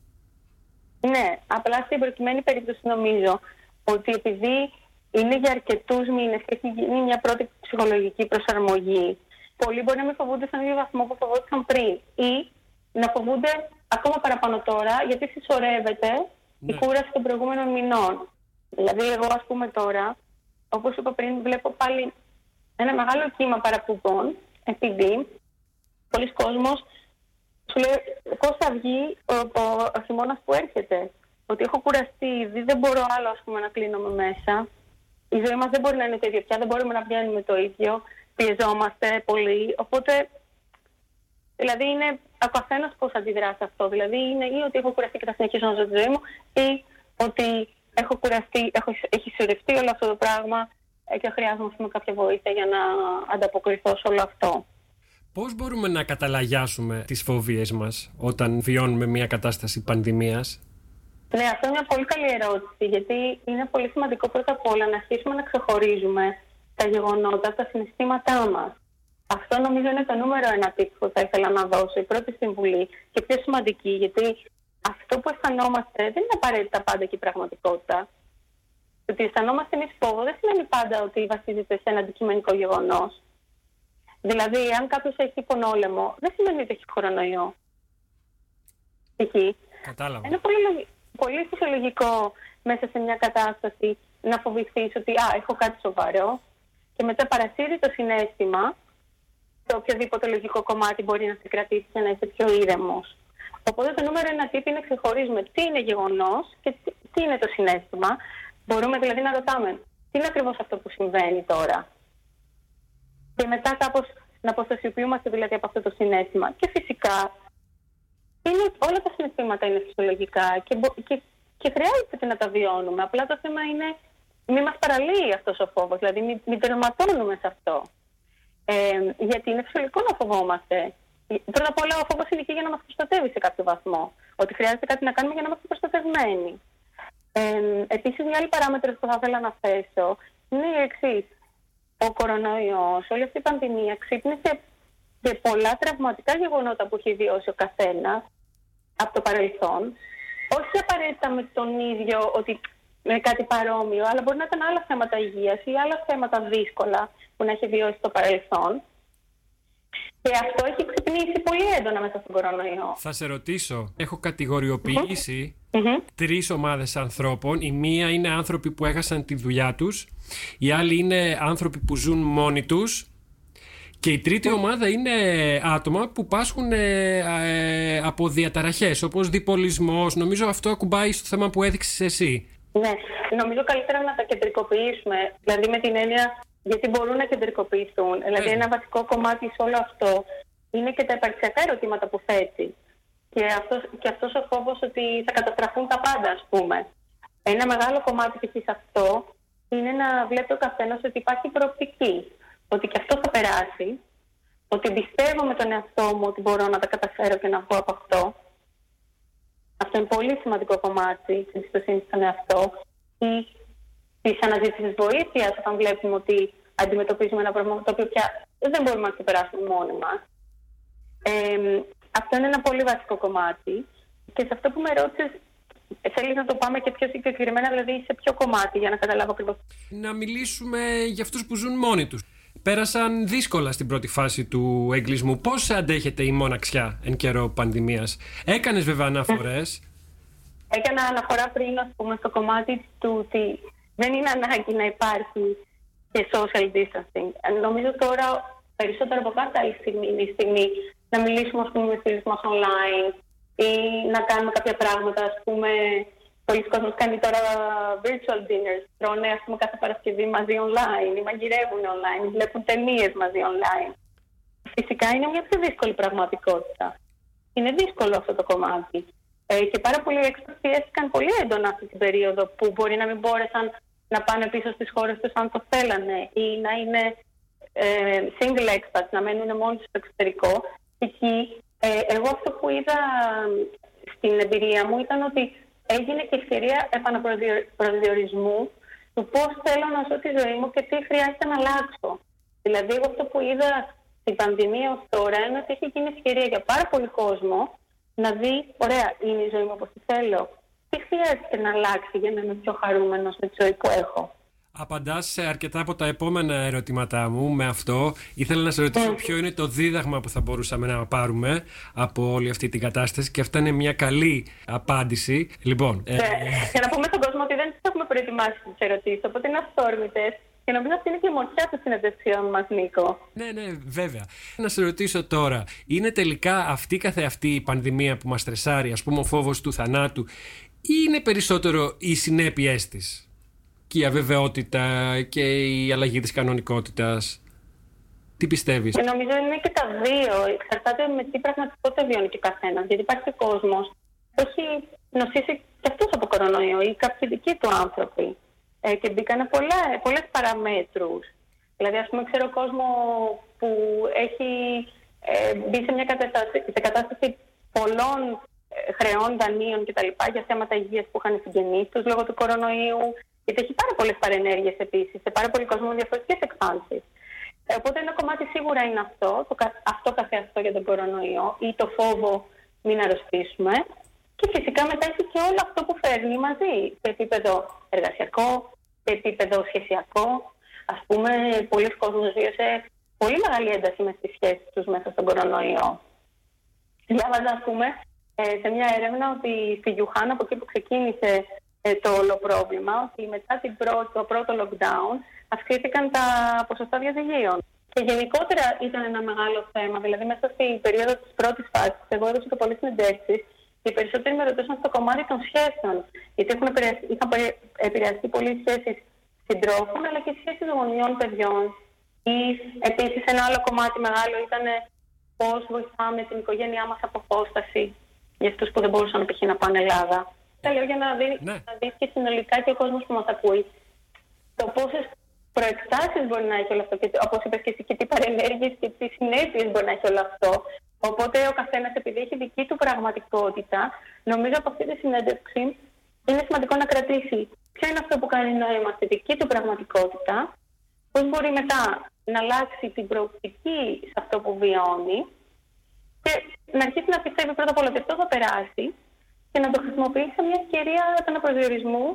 Ναι, απλά στην προκειμένη περίπτωση νομίζω ότι επειδή είναι για αρκετούς μήνες και έχει γίνει μια πρώτη ψυχολογική προσαρμογή, πολλοί μπορεί να μην φοβούνται στον ίδιο βαθμό που φοβόντουσαν πριν ή να φοβούνται ακόμα παραπάνω τώρα γιατί συσσωρεύεται Ναι. η κούραση των προηγούμενων μηνών. Δηλαδή, εγώ, ας πούμε τώρα, όπως είπα πριν, βλέπω πάλι ένα μεγάλο κύμα παραπομπών επειδή πολλοί κόσμος σου λέει πώς θα βγει ο, ο, ο χειμώνας που έρχεται. Ότι έχω κουραστεί ήδη, δεν μπορώ άλλο ας πούμε, να κλείνομαι μέσα. Η ζωή μας δεν μπορεί να είναι το ίδιο πια, δεν μπορούμε να βγαίνουμε το ίδιο. Πιεζόμαστε πολύ. Οπότε, δηλαδή είναι ο καθένας πώς αντιδρά σε αυτό. Δηλαδή είναι ή ότι έχω κουραστεί και θα συνεχίσω να ζω τη ζωή μου, ή ότι έχω κουραστεί, έχω, έχει συσσωρευτεί όλο αυτό το πράγμα ε, και χρειάζομαι ας πούμε, κάποια βοήθεια για να ανταποκριθώ σε όλο αυτό. Πώς μπορούμε να καταλαγιάσουμε τις φοβίες μας όταν βιώνουμε μια κατάσταση πανδημίας; Ναι, αυτό είναι μια πολύ καλή ερώτηση, γιατί είναι πολύ σημαντικό πρώτα απ' όλα να αρχίσουμε να ξεχωρίζουμε τα γεγονότα από τα συναισθήματά μας. Αυτό νομίζω είναι το νούμερο ένα tip που θα ήθελα να δώσω, η πρώτη συμβουλή και πιο σημαντική, γιατί αυτό που αισθανόμαστε δεν είναι απαραίτητα πάντα και η πραγματικότητα. Το ότι αισθανόμαστε εμείς φόβο δεν σημαίνει πάντα ότι βασίζεται σε ένα αντικειμενικό γεγονός. Δηλαδή, αν κάποιος έχει πονόλεμο, δεν σημαίνει ότι έχει κορονοϊό. Εκεί. Κατάλαβα. Είναι πολύ, λογι- πολύ φυσιολογικό μέσα σε μια κατάσταση να φοβηθείς ότι α, έχω κάτι σοβαρό και μετά παρασύρει το συνέστημα σε οποιοδήποτε λογικό κομμάτι μπορεί να σε κρατήσει και να είσαι πιο ήρεμος. Οπότε το νούμερο ένα τύπο είναι ξεχωρίζουμε τι είναι γεγονός και τι, τι είναι το συνέστημα. Μπορούμε δηλαδή να ρωτάμε τι είναι ακριβώς αυτό που συμβαίνει τώρα; Και μετά κάπως να αποστασιοποιούμαστε δηλαδή από αυτό το συνέστημα. Και φυσικά είναι, όλα τα συναισθήματα είναι φυσιολογικά και, μπο- και, και χρειάζεται και να τα βιώνουμε. Απλά το θέμα είναι μην μας παραλύει αυτός ο φόβος, δηλαδή μην, μην τερματώνουμε σε αυτό. Ε, γιατί είναι φυσιολογικό να φοβόμαστε. Πρώτα απ' όλα ο φόβος είναι και για να μας προστατεύει σε κάποιο βαθμό. Ότι χρειάζεται κάτι να κάνουμε για να είμαστε προστατευμένοι. Ε, επίσης μια άλλη παράμετρος που θα ήθελα να θέσω είναι η εξής. Ο κορονοϊός, όλη αυτή η πανδημία ξύπνησε και πολλά τραυματικά γεγονότα που έχει βιώσει ο καθένας από το παρελθόν. Όχι απαραίτητα με τον ίδιο ότι με κάτι παρόμοιο, αλλά μπορεί να ήταν άλλα θέματα υγείας ή άλλα θέματα δύσκολα που να έχει βιώσει στο παρελθόν. Και αυτό έχει ξυπνήσει πολύ έντονα μέσα στον κορονοϊό. Θα σε ρωτήσω, έχω κατηγοριοποιήσει Μμμ. τρεις ομάδες ανθρώπων. Η μία είναι άνθρωποι που έχασαν τη δουλειά τους, η άλλη είναι άνθρωποι που ζουν μόνοι τους και η τρίτη ομάδα είναι άτομα που πάσχουν ε, ε, από διαταραχές όπως διπολισμός. Νομίζω αυτό ακουμπάει στο θέμα που έδειξες εσύ. Ναι, νομίζω καλύτερα να τα κεντρικοποιήσουμε. Δηλαδή με την έννοια γιατί μπορούν να κεντρικοποιηθούν. Δηλαδή ένα βασικό κομμάτι σε όλο αυτό είναι και τα υπαρξιακά ερωτήματα που θέτει. Και αυτός, και αυτός ο φόβος ότι θα καταστραφούν τα πάντα, ας πούμε. Ένα μεγάλο κομμάτι π.χ. σε αυτό είναι να βλέπει ο καθένας ότι υπάρχει προοπτική. Ότι και αυτό θα περάσει. ότι πιστεύω με τον εαυτό μου ότι μπορώ να τα καταφέρω και να βγω από αυτό. Αυτό είναι πολύ σημαντικό κομμάτι της εμπιστοσύνης στον εαυτό ή της αναζήτησης βοήθειας όταν βλέπουμε ότι αντιμετωπίζουμε ένα πρόβλημα το οποίο πια δεν μπορούμε να ξεπεράσουμε μόνοι μας. Ε, αυτό είναι ένα πολύ βασικό κομμάτι. Και σε αυτό που με ρώτησες, θέλεις να το πάμε και πιο συγκεκριμένα, δηλαδή σε ποιο κομμάτι, για να καταλάβω ακριβώς. Να μιλήσουμε για αυτούς που ζουν μόνοι τους. Πέρασαν δύσκολα στην πρώτη φάση του εγκλισμού. Πώς αντέχεται η μοναξιά εν καιρό πανδημίας, Έκανες βέβαια αναφορές. Έκανα αναφορά πριν, ας πούμε, στο κομμάτι του ότι δεν είναι ανάγκη να υπάρχει και social distancing. Νομίζω τώρα περισσότερο από κάθε άλλη στιγμή είναι η στιγμή να μιλήσουμε ας πούμε, με φίλους μας online ή να κάνουμε κάποια πράγματα. Ας πούμε, πολλοί κόσμοι κάνει τώρα virtual dinners, τρώνε ας πούμε, κάθε Παρασκευή μαζί online ή μαγειρεύουν online, ή βλέπουν ταινίες μαζί online. Φυσικά είναι μια πιο δύσκολη πραγματικότητα. Είναι δύσκολο αυτό το κομμάτι. Ε, και πάρα πολλοί έξυπνοι πιέστηκαν πολύ έντονα αυτή την περίοδο που μπορεί να μην μπόρεσαν να πάνε πίσω στις χώρες τους αν το θέλανε ή να είναι ε, single expats, να μένουν μόνοι στο εξωτερικό. Εκεί, ε, εγώ αυτό που είδα στην εμπειρία μου ήταν ότι έγινε και ευκαιρία επαναπροσδιορισμού του πώς θέλω να ζω τη ζωή μου και τι χρειάζεται να αλλάξω. Δηλαδή, εγώ αυτό που είδα στην πανδημία ως τώρα είναι ότι έχει γίνει ευκαιρία για πάρα πολύ κόσμο να δει, ωραία, είναι η ζωή μου όπως τη θέλω τι χρειάζεται να αλλάξει για να είμαι πιο χαρούμενος με τη ζωή που έχω. Απαντάς σε αρκετά από τα επόμενα ερωτήματά μου με αυτό. Ήθελα να σε ρωτήσω mm. ποιο είναι το δίδαγμα που θα μπορούσαμε να πάρουμε από όλη αυτή την κατάσταση και αυτά είναι μια καλή απάντηση. Λοιπόν. Ε... Ναι. Για να πούμε στον κόσμο ότι δεν τις έχουμε προετοιμάσει τις ερωτήσεις, οπότε είναι αυθόρμητες. Και νομίζω αυτή είναι και η μορφιά των συνεντεύξεων μας, Νίκο. Ναι, ναι, βέβαια. Να σε ρωτήσω τώρα, είναι τελικά αυτή καθεαυτή η πανδημία που μας τρεσάρει, ας πούμε, ο φόβος του θανάτου, ή είναι περισσότερο οι συνέπειές της και η αβεβαιότητα και η αλλαγή της κανονικότητας. Τι πιστεύεις; Νομίζω είναι και τα δύο. Εξαρτάται με τι πραγματικότητα βιώνει και ο καθένας. Γιατί υπάρχει κόσμος που έχει νοσήσει και αυτός από κορονοϊό ή κάποιοι δικοί του άνθρωποι. Ε, και μπήκαν πολλές παραμέτρους. Δηλαδή, ας πούμε, ξέρω κόσμος που έχει ε, μπει σε μια κατάσταση, σε κατάσταση πολλών χρεών, δανείων κτλ. για θέματα υγείας που είχαν συγγενείς τους λόγω του κορονοϊού. Γιατί έχει πάρα πολλές παρενέργειες επίσης σε πάρα πολύ κόσμος με διαφορετικές εκφάνσεις. Οπότε ένα κομμάτι σίγουρα είναι αυτό, το, αυτό καθεαυτό για τον κορονοϊό ή το φόβο μην αρρωστήσουμε. Και φυσικά μετά έχει και όλο αυτό που φέρνει μαζί σε επίπεδο εργασιακό, σε επίπεδο σχεσιακό. Α πούμε, πολλοί κόσμοι βίωσε πολύ μεγάλη ένταση μες τις σχέσεις τους μέσα στον κορονοϊό. Διάβαζα, α πούμε, ε, σε μια έρευνα ότι στη Γιουχάν, από εκεί που ξεκίνησε ε, το όλο πρόβλημα, ότι μετά την πρώτη, το πρώτο lockdown αυξήθηκαν τα ποσοστά διαζυγίων. Και γενικότερα ήταν ένα μεγάλο θέμα. Δηλαδή, μέσα στην περίοδο της πρώτης φάσης, εγώ έδωσα και πολλές συνεντεύξεις και οι περισσότεροι με ρωτούσαν στο κομμάτι των σχέσεων. Γιατί έχουν επηρεαστεί, είχαν επηρεαστεί πολλοί σχέσεις συντρόφων, αλλά και σχέσεις γονιών παιδιών. Ή επίσης ένα άλλο κομμάτι μεγάλο ήταν πώς βοηθάμε την οικογένειά μας από απόσταση για αυτούς που δεν μπορούσαν π.χ. να πάνε Ελλάδα. Τα λέω για να δει, ναι. να δεις και συνολικά και ο κόσμος που μας ακούει το πόσες προεκτάσεις μπορεί να έχει όλο αυτό. Και όπως είπες και εσύ, και τι παρενέργειες και τι συνέπειες μπορεί να έχει όλο αυτό. Οπότε ο καθένας, επειδή έχει δική του πραγματικότητα, νομίζω από αυτή τη συνέντευξη είναι σημαντικό να κρατήσει ποιο είναι αυτό που κάνει νόημα στη δική του πραγματικότητα, πώς μπορεί μετά να αλλάξει την προοπτική σε αυτό που βιώνει και να αρχίσει να πιστεύει πρώτα απ' όλα ότι αυτό θα περάσει και να το χρησιμοποιήσει σε μια ευκαιρία επαναπροσδιορισμού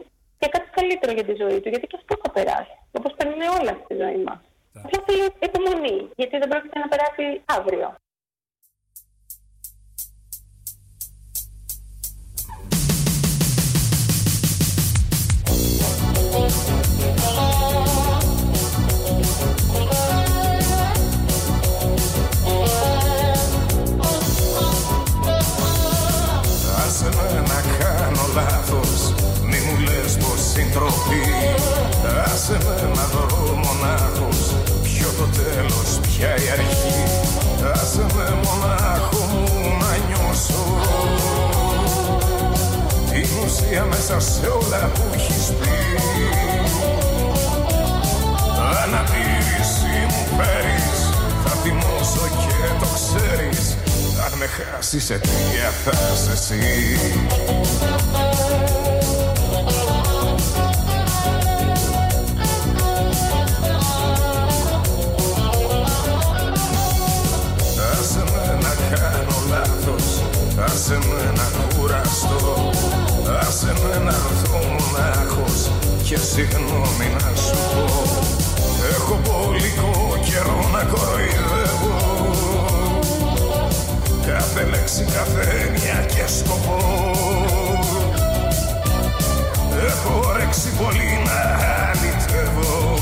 για κάτι καλύτερο για τη ζωή του. Γιατί και αυτό θα περάσει. Όπως παίρνουν όλα στη ζωή μας. Απλά θέλει υπομονή, γιατί δεν πρόκειται να περάσει αύριο. Τροπή Άσε με να βρω μονάχος Ποιο το τέλος, ποια η αρχή. Άσε με μονάχο μου να νιώσω. Την ουσία μέσα σε όλα που έχεις πει. Ανατήρηση μου φέρεις Θα θυμώσω και ξεχάσει σε τι θα εσύ Άσε με να κουραστώ. Άσε με να έρθω μονάχος Και συγγνώμη να σου πω. Έχω πολύ καιρό να κοροϊδεύω. Κάθε λέξη, κάθε έννοια και σκοπό. Έχω όρεξη πολύ να αληθεύω.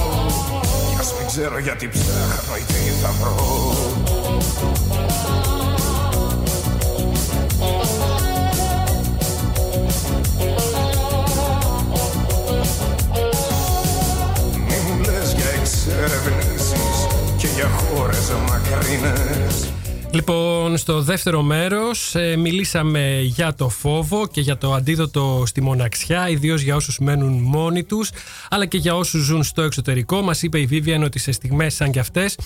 Κι ας μην ξέρω γιατί ψάχνω ή τι θα βρω Λοιπόν, στο δεύτερο μέρος ε, μιλήσαμε για το φόβο και για το αντίδοτο στη μοναξιά, ιδίως για όσους μένουν μόνοι τους, αλλά και για όσους ζουν στο εξωτερικό. Μας είπε η Vivian ότι σε στιγμές σαν κι αυτές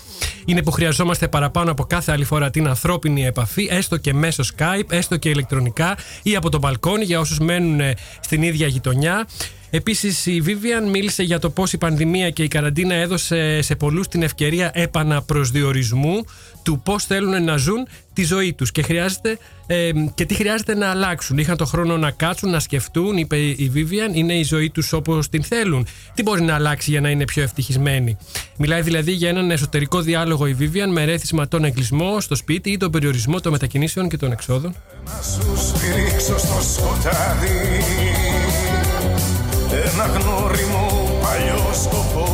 είναι που χρειαζόμαστε παραπάνω από κάθε άλλη φορά την ανθρώπινη επαφή, έστω και μέσω Skype, έστω και ηλεκτρονικά ή από το μπαλκόνι για όσους μένουν ε, στην ίδια γειτονιά. Επίσης, η Vivian μίλησε για το πώς η πανδημία και η καραντίνα έδωσε σε πολλούς την ευκαιρία επαναπροσδιορισμού του πώς θέλουν να ζουν τη ζωή τους και, χρειάζεται, ε, και τι χρειάζεται να αλλάξουν. Είχαν το χρόνο να κάτσουν, να σκεφτούν, είπε η Vivian, είναι η ζωή τους όπως την θέλουν. Τι μπορεί να αλλάξει για να είναι πιο ευτυχισμένοι. Μιλάει δηλαδή για έναν εσωτερικό διάλογο η Vivian με ρέθισμα τον εγκλισμό στο σπίτι ή τον περιορισμό των μετακινήσεων και των εξόδων. Να σου σφυρίξω στο σκοτάδι ένα γνώριμο παλιό σκοπό.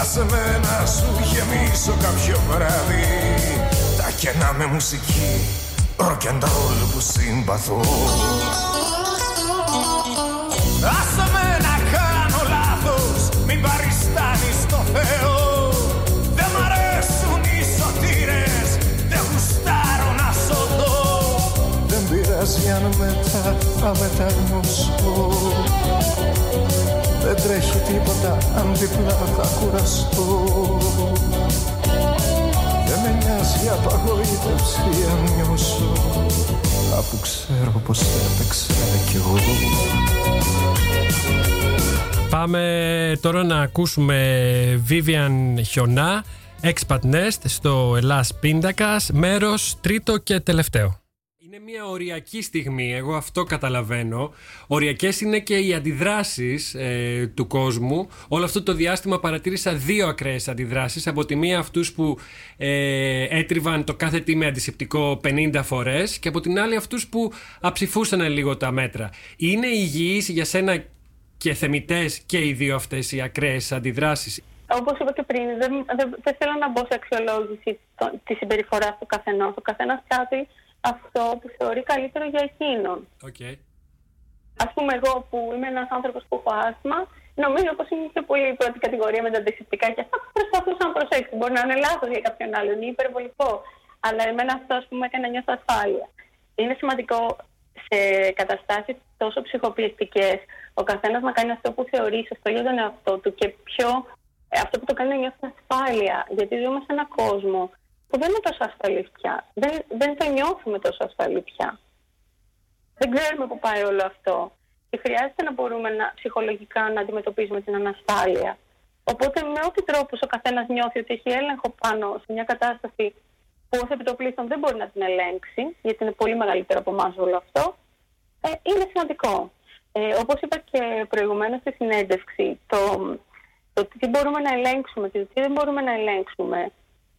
Άσε με να σου γεμίσω κάποιο βράδυ τα κενά με μουσική rock and roll που συμπαθώ. Άσε με να κάνω λάθος μην παριστάνεις Δεν πειράζει αν μετά θα μεταγνωσώ Δεν τρέχει τίποτα αν διπλά θα κουραστώ Δεν με νοιάζει απαγοήτευση αν νιώσω Αφού ξέρω πως έπαιξα κι εγώ. Πάμε τώρα να ακούσουμε Vivian Χιονά, Expat Nest στο Ελλάς Πίντακας, μέρος τρίτο και τελευταίο. Είναι μια οριακή στιγμή, εγώ αυτό καταλαβαίνω. Οριακές είναι και οι αντιδράσεις ε, του κόσμου. Όλο αυτό το διάστημα παρατήρησα δύο ακραίες αντιδράσεις. Από τη μία αυτούς που ε, έτριβαν το κάθε τι με αντισηπτικό 50 φορές και από την άλλη αυτούς που αψηφούσαν λίγο τα μέτρα. Είναι υγιής για σένα και θεμητές και οι δύο αυτές οι ακραίες αντιδράσεις; Όπως είπα και πριν, δεν, δεν, δεν θέλω να μπω σε αξιολόγηση της συμπεριφοράς του καθενός. Ο καθένας κάτι αυτό που θεωρεί καλύτερο για εκείνον. Okay. Α πούμε, εγώ που είμαι ένας άνθρωπος που έχω άσθμα, νομίζω πως είναι πιο πολύ η πρώτη κατηγορία με τα αντισηπτικά και αυτά που προσπαθούσα να προσέξω. Μπορεί να είναι λάθος για κάποιον άλλον ή υπερβολικό. Αλλά εμένα αυτό που με έκανε να νιώθω ασφάλεια. Είναι σημαντικό σε καταστάσεις τόσο ψυχοπληκτικές ο καθένας να κάνει αυτό που θεωρεί σωστό για τον εαυτό του και πιο ε, αυτό που το κάνει να νιώθει ασφάλεια. Γιατί ζούμε σε έναν κόσμο που δεν είναι τόσο ασφαλή πια. Δεν, δεν το νιώθουμε τόσο ασφαλή πια. Δεν ξέρουμε πού πάει όλο αυτό. Και χρειάζεται να μπορούμε να, ψυχολογικά να αντιμετωπίζουμε την ανασφάλεια. Οπότε με ό,τι τρόπο ο καθένας νιώθει ότι έχει έλεγχο πάνω σε μια κατάσταση που ως επιτοπλίστων δεν μπορεί να την ελέγξει, γιατί είναι πολύ μεγαλύτερο από εμάς όλο αυτό, ε, είναι σημαντικό. Ε, Όπως είπα και προηγουμένως στη συνέντευξη, το, το τι μπορούμε να ελέγξουμε και το τι δεν μπορούμε να ελέγξουμε,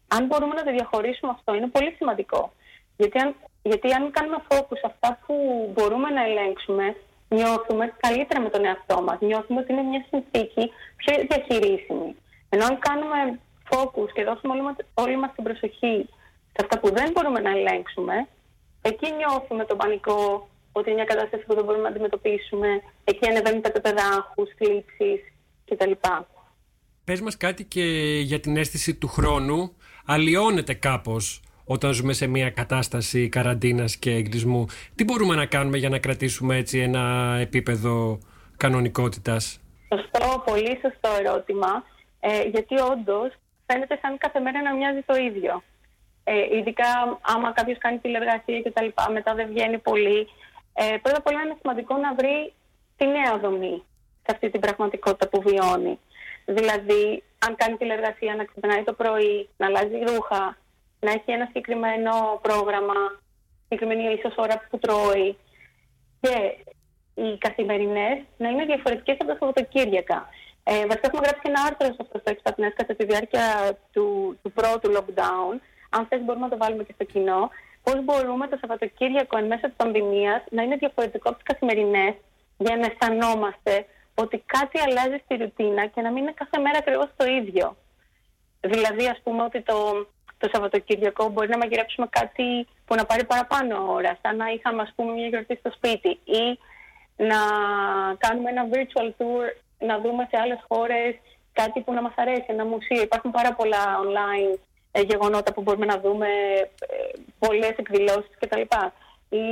αν μπορούμε να το διαχωρίσουμε αυτό, είναι πολύ σημαντικό. Γιατί αν, γιατί αν κάνουμε focus σε αυτά που μπορούμε να ελέγξουμε, νιώθουμε καλύτερα με τον εαυτό μας. Νιώθουμε ότι είναι μια συνθήκη πιο διαχειρίσιμη. Ενώ αν κάνουμε focus και δώσουμε όλη μας, όλη μας την προσοχή σε αυτά που δεν μπορούμε να ελέγξουμε, εκεί νιώθουμε τον πανικό ότι είναι μια κατάσταση που δεν μπορούμε να αντιμετωπίσουμε. Εκεί ανεβαίνουν τα επίπεδα άγχους, θλίψης κτλ. Πες μας κάτι και για την αίσθηση του χρόνου. Αλλοιώνεται κάπως όταν ζούμε σε μια κατάσταση καραντίνας και εγκλισμού. Τι μπορούμε να κάνουμε για να κρατήσουμε έτσι ένα επίπεδο κανονικότητας; Σωστό, πολύ σωστό ερώτημα. Ε, γιατί όντως φαίνεται σαν κάθε μέρα να μοιάζει το ίδιο. Ε, ειδικά άμα κάποιος κάνει τηλεργασία και τα λοιπά, μετά δεν βγαίνει πολύ. Ε, πρώτα απ' όλα είναι σημαντικό να βρει τη νέα δομή σε αυτή την πραγματικότητα που βιώνει. Δηλαδή, αν κάνει τηλεργασία, να ξυπνάει το πρωί, να αλλάζει ρούχα, να έχει ένα συγκεκριμένο πρόγραμμα, συγκεκριμένη ίσως ώρα που τρώει. Και οι καθημερινές να είναι διαφορετικές από τα Σαββατοκύριακα. Ε, βασικά, έχουμε γράψει και ένα άρθρο σε αυτό το εξπατνέ κατά τη διάρκεια του, του πρώτου lockdown. Αν θες, μπορούμε να το βάλουμε και στο κοινό. Πώς μπορούμε το Σαββατοκύριακο εν μέσω της πανδημίας να είναι διαφορετικό από τις καθημερινές για να αισθανόμαστε ότι κάτι αλλάζει στη ρουτίνα και να μην είναι κάθε μέρα ακριβώς το ίδιο. Δηλαδή, ας πούμε, ότι το, το Σαββατοκύριακο μπορεί να μαγειρέψουμε κάτι που να πάρει παραπάνω ώρα, σαν να είχαμε, ας πούμε, μια γιορτή στο σπίτι ή να κάνουμε ένα virtual tour, να δούμε σε άλλες χώρες κάτι που να μας αρέσει, ένα μουσείο. Υπάρχουν πάρα πολλά online ε, γεγονότα που μπορούμε να δούμε, ε, πολλές εκδηλώσεις κτλ. Ή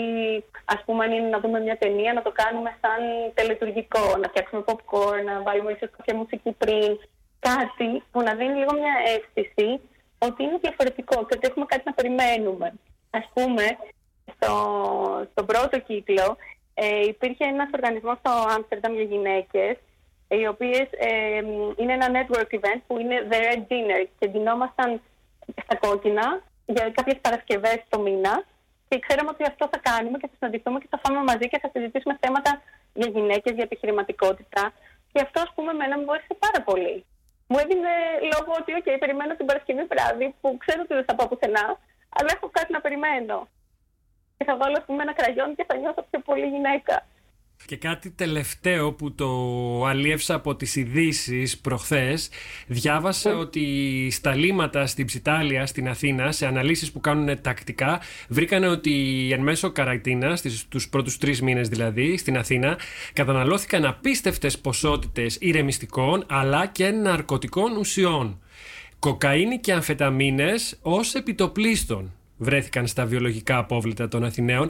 ας πούμε αν είναι να δούμε μια ταινία να το κάνουμε σαν τελετουργικό, να φτιάξουμε popcorn, να βάλουμε ίσως κάποια μουσική πριν. Κάτι που να δίνει λίγο μια αίσθηση ότι είναι διαφορετικό και ότι έχουμε κάτι να περιμένουμε. Ας πούμε, στο, στον πρώτο κύκλο ε, υπήρχε ένας οργανισμός στο Άμστερνταμ για γυναίκες οι οποίες ε, είναι ένα network event που είναι The Red Dinner και δινόμασταν στα κόκκινα για κάποιες Παρασκευές το μήνα και ξέραμε ότι αυτό θα κάνουμε και θα συναντηθούμε και θα φάμε μαζί και θα συζητήσουμε θέματα για γυναίκες, για επιχειρηματικότητα και αυτό ας πούμε εμένα μου βοήθησε πάρα πολύ. Μου έδινε λόγο ότι okay, περιμένω την Παρασκευή βράδυ που ξέρω ότι δεν θα πάω πουθενά αλλά έχω κάτι να περιμένω και θα βάλω πούμε, ένα κραγιόν και θα νιώθω πιο πολύ γυναίκα. Και κάτι τελευταίο που το αλίευσα από τις ειδήσεις προχθές διάβασα ότι στα λίματα στην Ψιτάλια στην Αθήνα σε αναλύσεις που κάνουν τακτικά βρήκανε ότι εν μέσω καρακτίνας τους πρώτους τρεις μήνες δηλαδή στην Αθήνα καταναλώθηκαν απίστευτες ποσότητες ηρεμιστικών αλλά και ναρκωτικών ουσιών κοκαίνη και αμφεταμίνες ως επιτοπλίστων βρέθηκαν στα βιολογικά απόβλητα των Αθηναίων.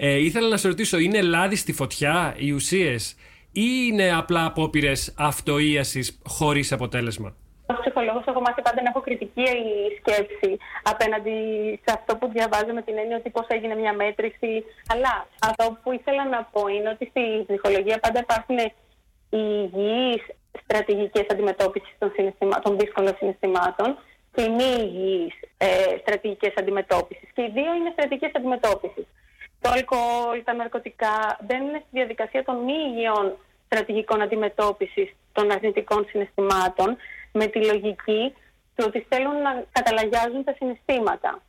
Ε, ήθελα να σε ρωτήσω, είναι λάδι στη φωτιά οι ουσίες ή είναι απλά απόπειρες αυτοίασης χωρίς αποτέλεσμα; Ω ψυχολόγος, έχω μάθει πάντα να έχω κριτική σκέψη απέναντι σε αυτό που διαβάζω με την έννοια ότι πώς έγινε μια μέτρηση. Αλλά αυτό που ήθελα να πω είναι ότι στη ψυχολογία πάντα υπάρχουν οι υγιείς στρατηγικές αντιμετώπισης των, των δύσκολων συναισθημάτων και οι μη υγιείς ε, στρατηγικές αντιμετώπισης. Και οι δύο είναι στρατηγικές αντιμετώπισης. Το αλκοόλ, τα ναρκωτικά μπαίνουν στη διαδικασία των μη υγιών στρατηγικών αντιμετώπισης των αρνητικών συναισθημάτων με τη λογική του ότι θέλουν να καταλαγιάζουν τα συναισθήματα.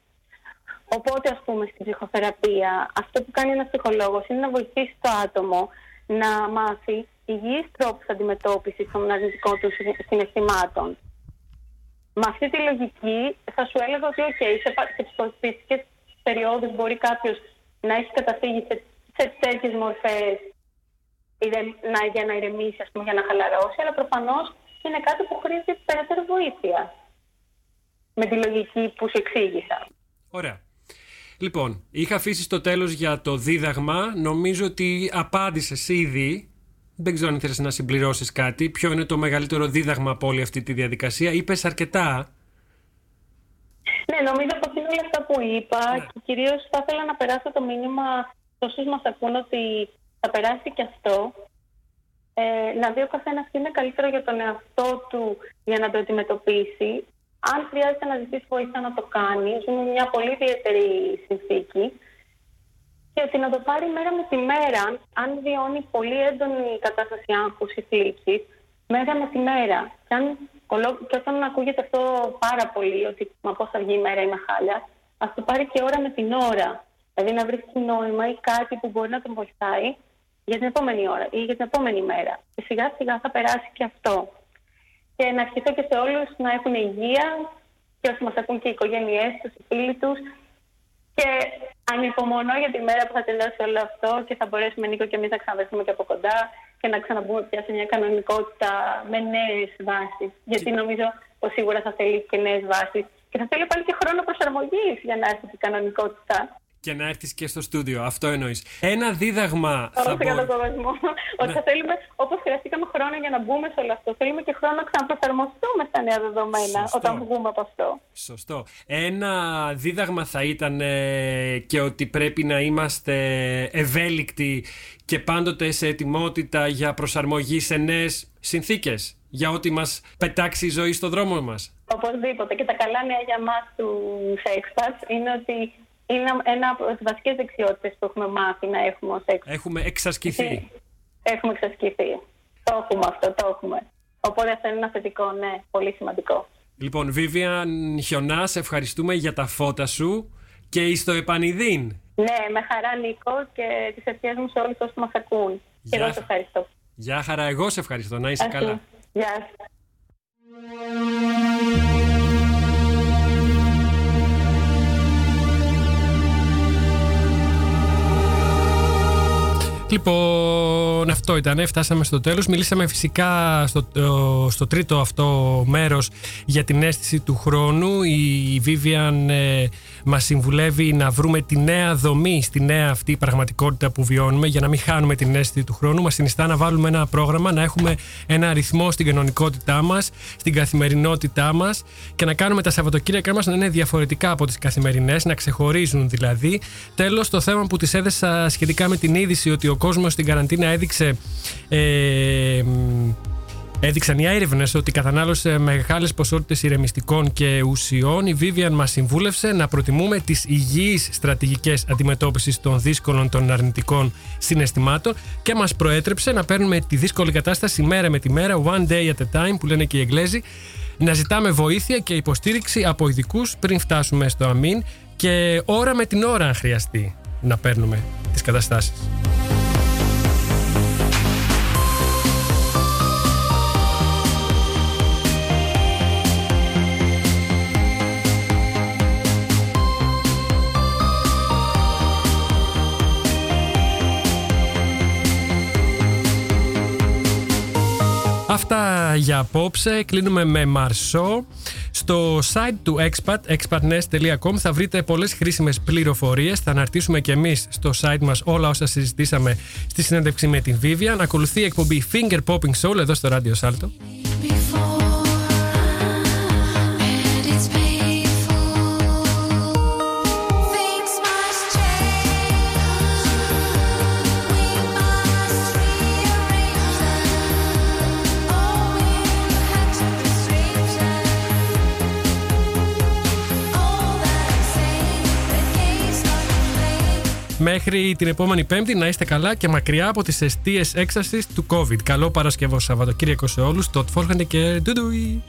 Οπότε, ας πούμε, στην ψυχοθεραπεία, αυτό που κάνει ένας ψυχολόγος είναι να βοηθήσει το άτομο να μάθει υγιείς τρόπους αντιμετώπισης των αρνητικών του συναισθημάτων. Με αυτή τη λογική θα σου έλεγα ότι okay, σε, σε ψυχοθεραπευτικές περιόδους μπορεί κάποιος να έχεις καταφύγει σε, σε τέτοιες μορφές για να ηρεμήσεις, ας πούμε, για να χαλαρώσεις, αλλά προφανώς είναι κάτι που χρήζει περαιτέρω βοήθεια. Με τη λογική που σου εξήγησα. Ωραία. Λοιπόν, είχα αφήσει στο τέλος για το δίδαγμα. Νομίζω ότι απάντησες ήδη δεν ξέρω αν ήθελες να συμπληρώσεις κάτι. Ποιο είναι το μεγαλύτερο δίδαγμα από όλη αυτή τη διαδικασία. Είπες αρκετά. Ναι, νομίζω πως είναι όλα αυτά που είπα ναι. και κυρίως θα ήθελα να περάσω το μήνυμα σε όσους μας ακούν ότι θα περάσει και αυτό. Ε, να δει ο καθένας τι είναι καλύτερο για τον εαυτό του για να το αντιμετωπίσει. Αν χρειάζεται να ζητήσει βοήθεια να το κάνει, ζούμε μια πολύ ιδιαίτερη συνθήκη και ότι να το πάρει μέρα με τη μέρα, αν βιώνει πολύ έντονη κατάσταση άγχους ή θλίψης, μέρα με τη μέρα. Και, αν, και όταν ακούγεται αυτό πάρα πολύ, ότι μα πώς θα βγει η μέρα, είμαι χάλια, ας το πάρει και ώρα με την ώρα. Δηλαδή να βρει νόημα ή κάτι που μπορεί να τον βοηθάει για την επόμενη ώρα ή για την επόμενη μέρα. Και σιγά σιγά θα περάσει και αυτό. Και να ευχηθώ και σε όλους να έχουν υγεία και όσοι μας ακούν και οι οικογένειές τους, οι φίλοι τους, και ανυπομονώ για τη μέρα που θα τελειώσει όλο αυτό και θα μπορέσουμε Νίκο και εμείς να ξαναβρεθούμε και από κοντά και να ξαναμπούμε πια σε μια κανονικότητα με νέες βάσεις. Γιατί νομίζω πως σίγουρα θα θέλει και νέες βάσεις. Και θα θέλει πάλι και χρόνο προσαρμογής για να έρθει η κανονικότητα. Και να έρθεις και στο στούντιο. Αυτό εννοείς. Ένα δίδαγμα. Θα θα για τον μπο... κόσμο. Ότι θα θέλουμε, όπως χρειαστήκαμε χρόνο για να μπούμε σε όλο αυτό, θέλουμε και χρόνο να ξαναπροσαρμοστούμε στα νέα δεδομένα Σωστό. όταν βγούμε από αυτό. Σωστό. Ένα δίδαγμα θα ήταν ε, και ότι πρέπει να είμαστε ευέλικτοι και πάντοτε σε ετοιμότητα για προσαρμογή σε νέες συνθήκες. Για ό,τι μας πετάξει η ζωή στο δρόμο μας. Οπωσδήποτε. Και τα καλά νέα για εμά τους Sexpass είναι ότι είναι ένα από τις βασικές δεξιότητες που έχουμε μάθει να έχουμε ως Sexpass. Έχουμε εξασκηθεί. Έχουμε εξασκηθεί. Το έχουμε αυτό, το έχουμε. Οπότε αυτό είναι ένα θετικό, ναι, πολύ σημαντικό. Λοιπόν, Βίβιαν Χιονά, σε ευχαριστούμε για τα φώτα σου και εις το επανειδήν. Ναι, με χαρά Νίκο και τις ευχές μου σε όλους όσους μας ακούν. Και Γεια εγώ σας. σε ευχαριστώ. Γεια χαρά, εγώ σε ευχαριστώ. Να είσαι Εσύ. καλά. Γεια σας. Λοιπόν, αυτό ήταν. Φτάσαμε στο τέλος. Μιλήσαμε φυσικά στο, ε, στο τρίτο αυτό μέρος για την αίσθηση του χρόνου. Η Vivian ε, μας συμβουλεύει να βρούμε τη νέα δομή στη νέα αυτή πραγματικότητα που βιώνουμε για να μην χάνουμε την αίσθηση του χρόνου. Μας συνιστά να βάλουμε ένα πρόγραμμα, να έχουμε ένα αριθμό στην κανονικότητά μας, στην καθημερινότητά μας και να κάνουμε τα Σαββατοκύριακά μας να είναι διαφορετικά από τις καθημερινές, να ξεχωρίζουν δηλαδή. Τέλος, το θέμα που της έδεσα σχετικά με την είδηση ότι ο κόσμος στην καραντίνα έδειξε ε, μ, Έδειξαν οι έρευνες ότι κατανάλωσε μεγάλες ποσότητες ηρεμιστικών και ουσιών. Η Vivian μας συμβούλευσε να προτιμούμε τις υγιείς στρατηγικές αντιμετώπισης των δύσκολων των αρνητικών συναισθημάτων και μας προέτρεψε να παίρνουμε τη δύσκολη κατάσταση μέρα με τη μέρα, one day at a time, που λένε και οι Εγγλέζοι, να ζητάμε βοήθεια και υποστήριξη από ειδικούς πριν φτάσουμε στο αμήν και ώρα με την ώρα, αν χρειαστεί, να παίρνουμε τις καταστάσεις. Αυτά για απόψε. Κλείνουμε με Μαρσό. Στο site του Expat, expatnest.com, θα βρείτε πολλές χρήσιμες πληροφορίες. Θα αναρτήσουμε και εμείς στο site μας όλα όσα συζητήσαμε στη συνέντευξη με την Vivian. Ακολουθεί η εκπομπή Finger Popping Soul εδώ στο Radio Salto. And Μέχρι την επόμενη Πέμπτη να είστε καλά και μακριά από τις αιστείες έξασης του COVID. Καλό Παρασκευό Σαββατοκύριακο σε όλους. Το τφόρχανε και ντουντουι.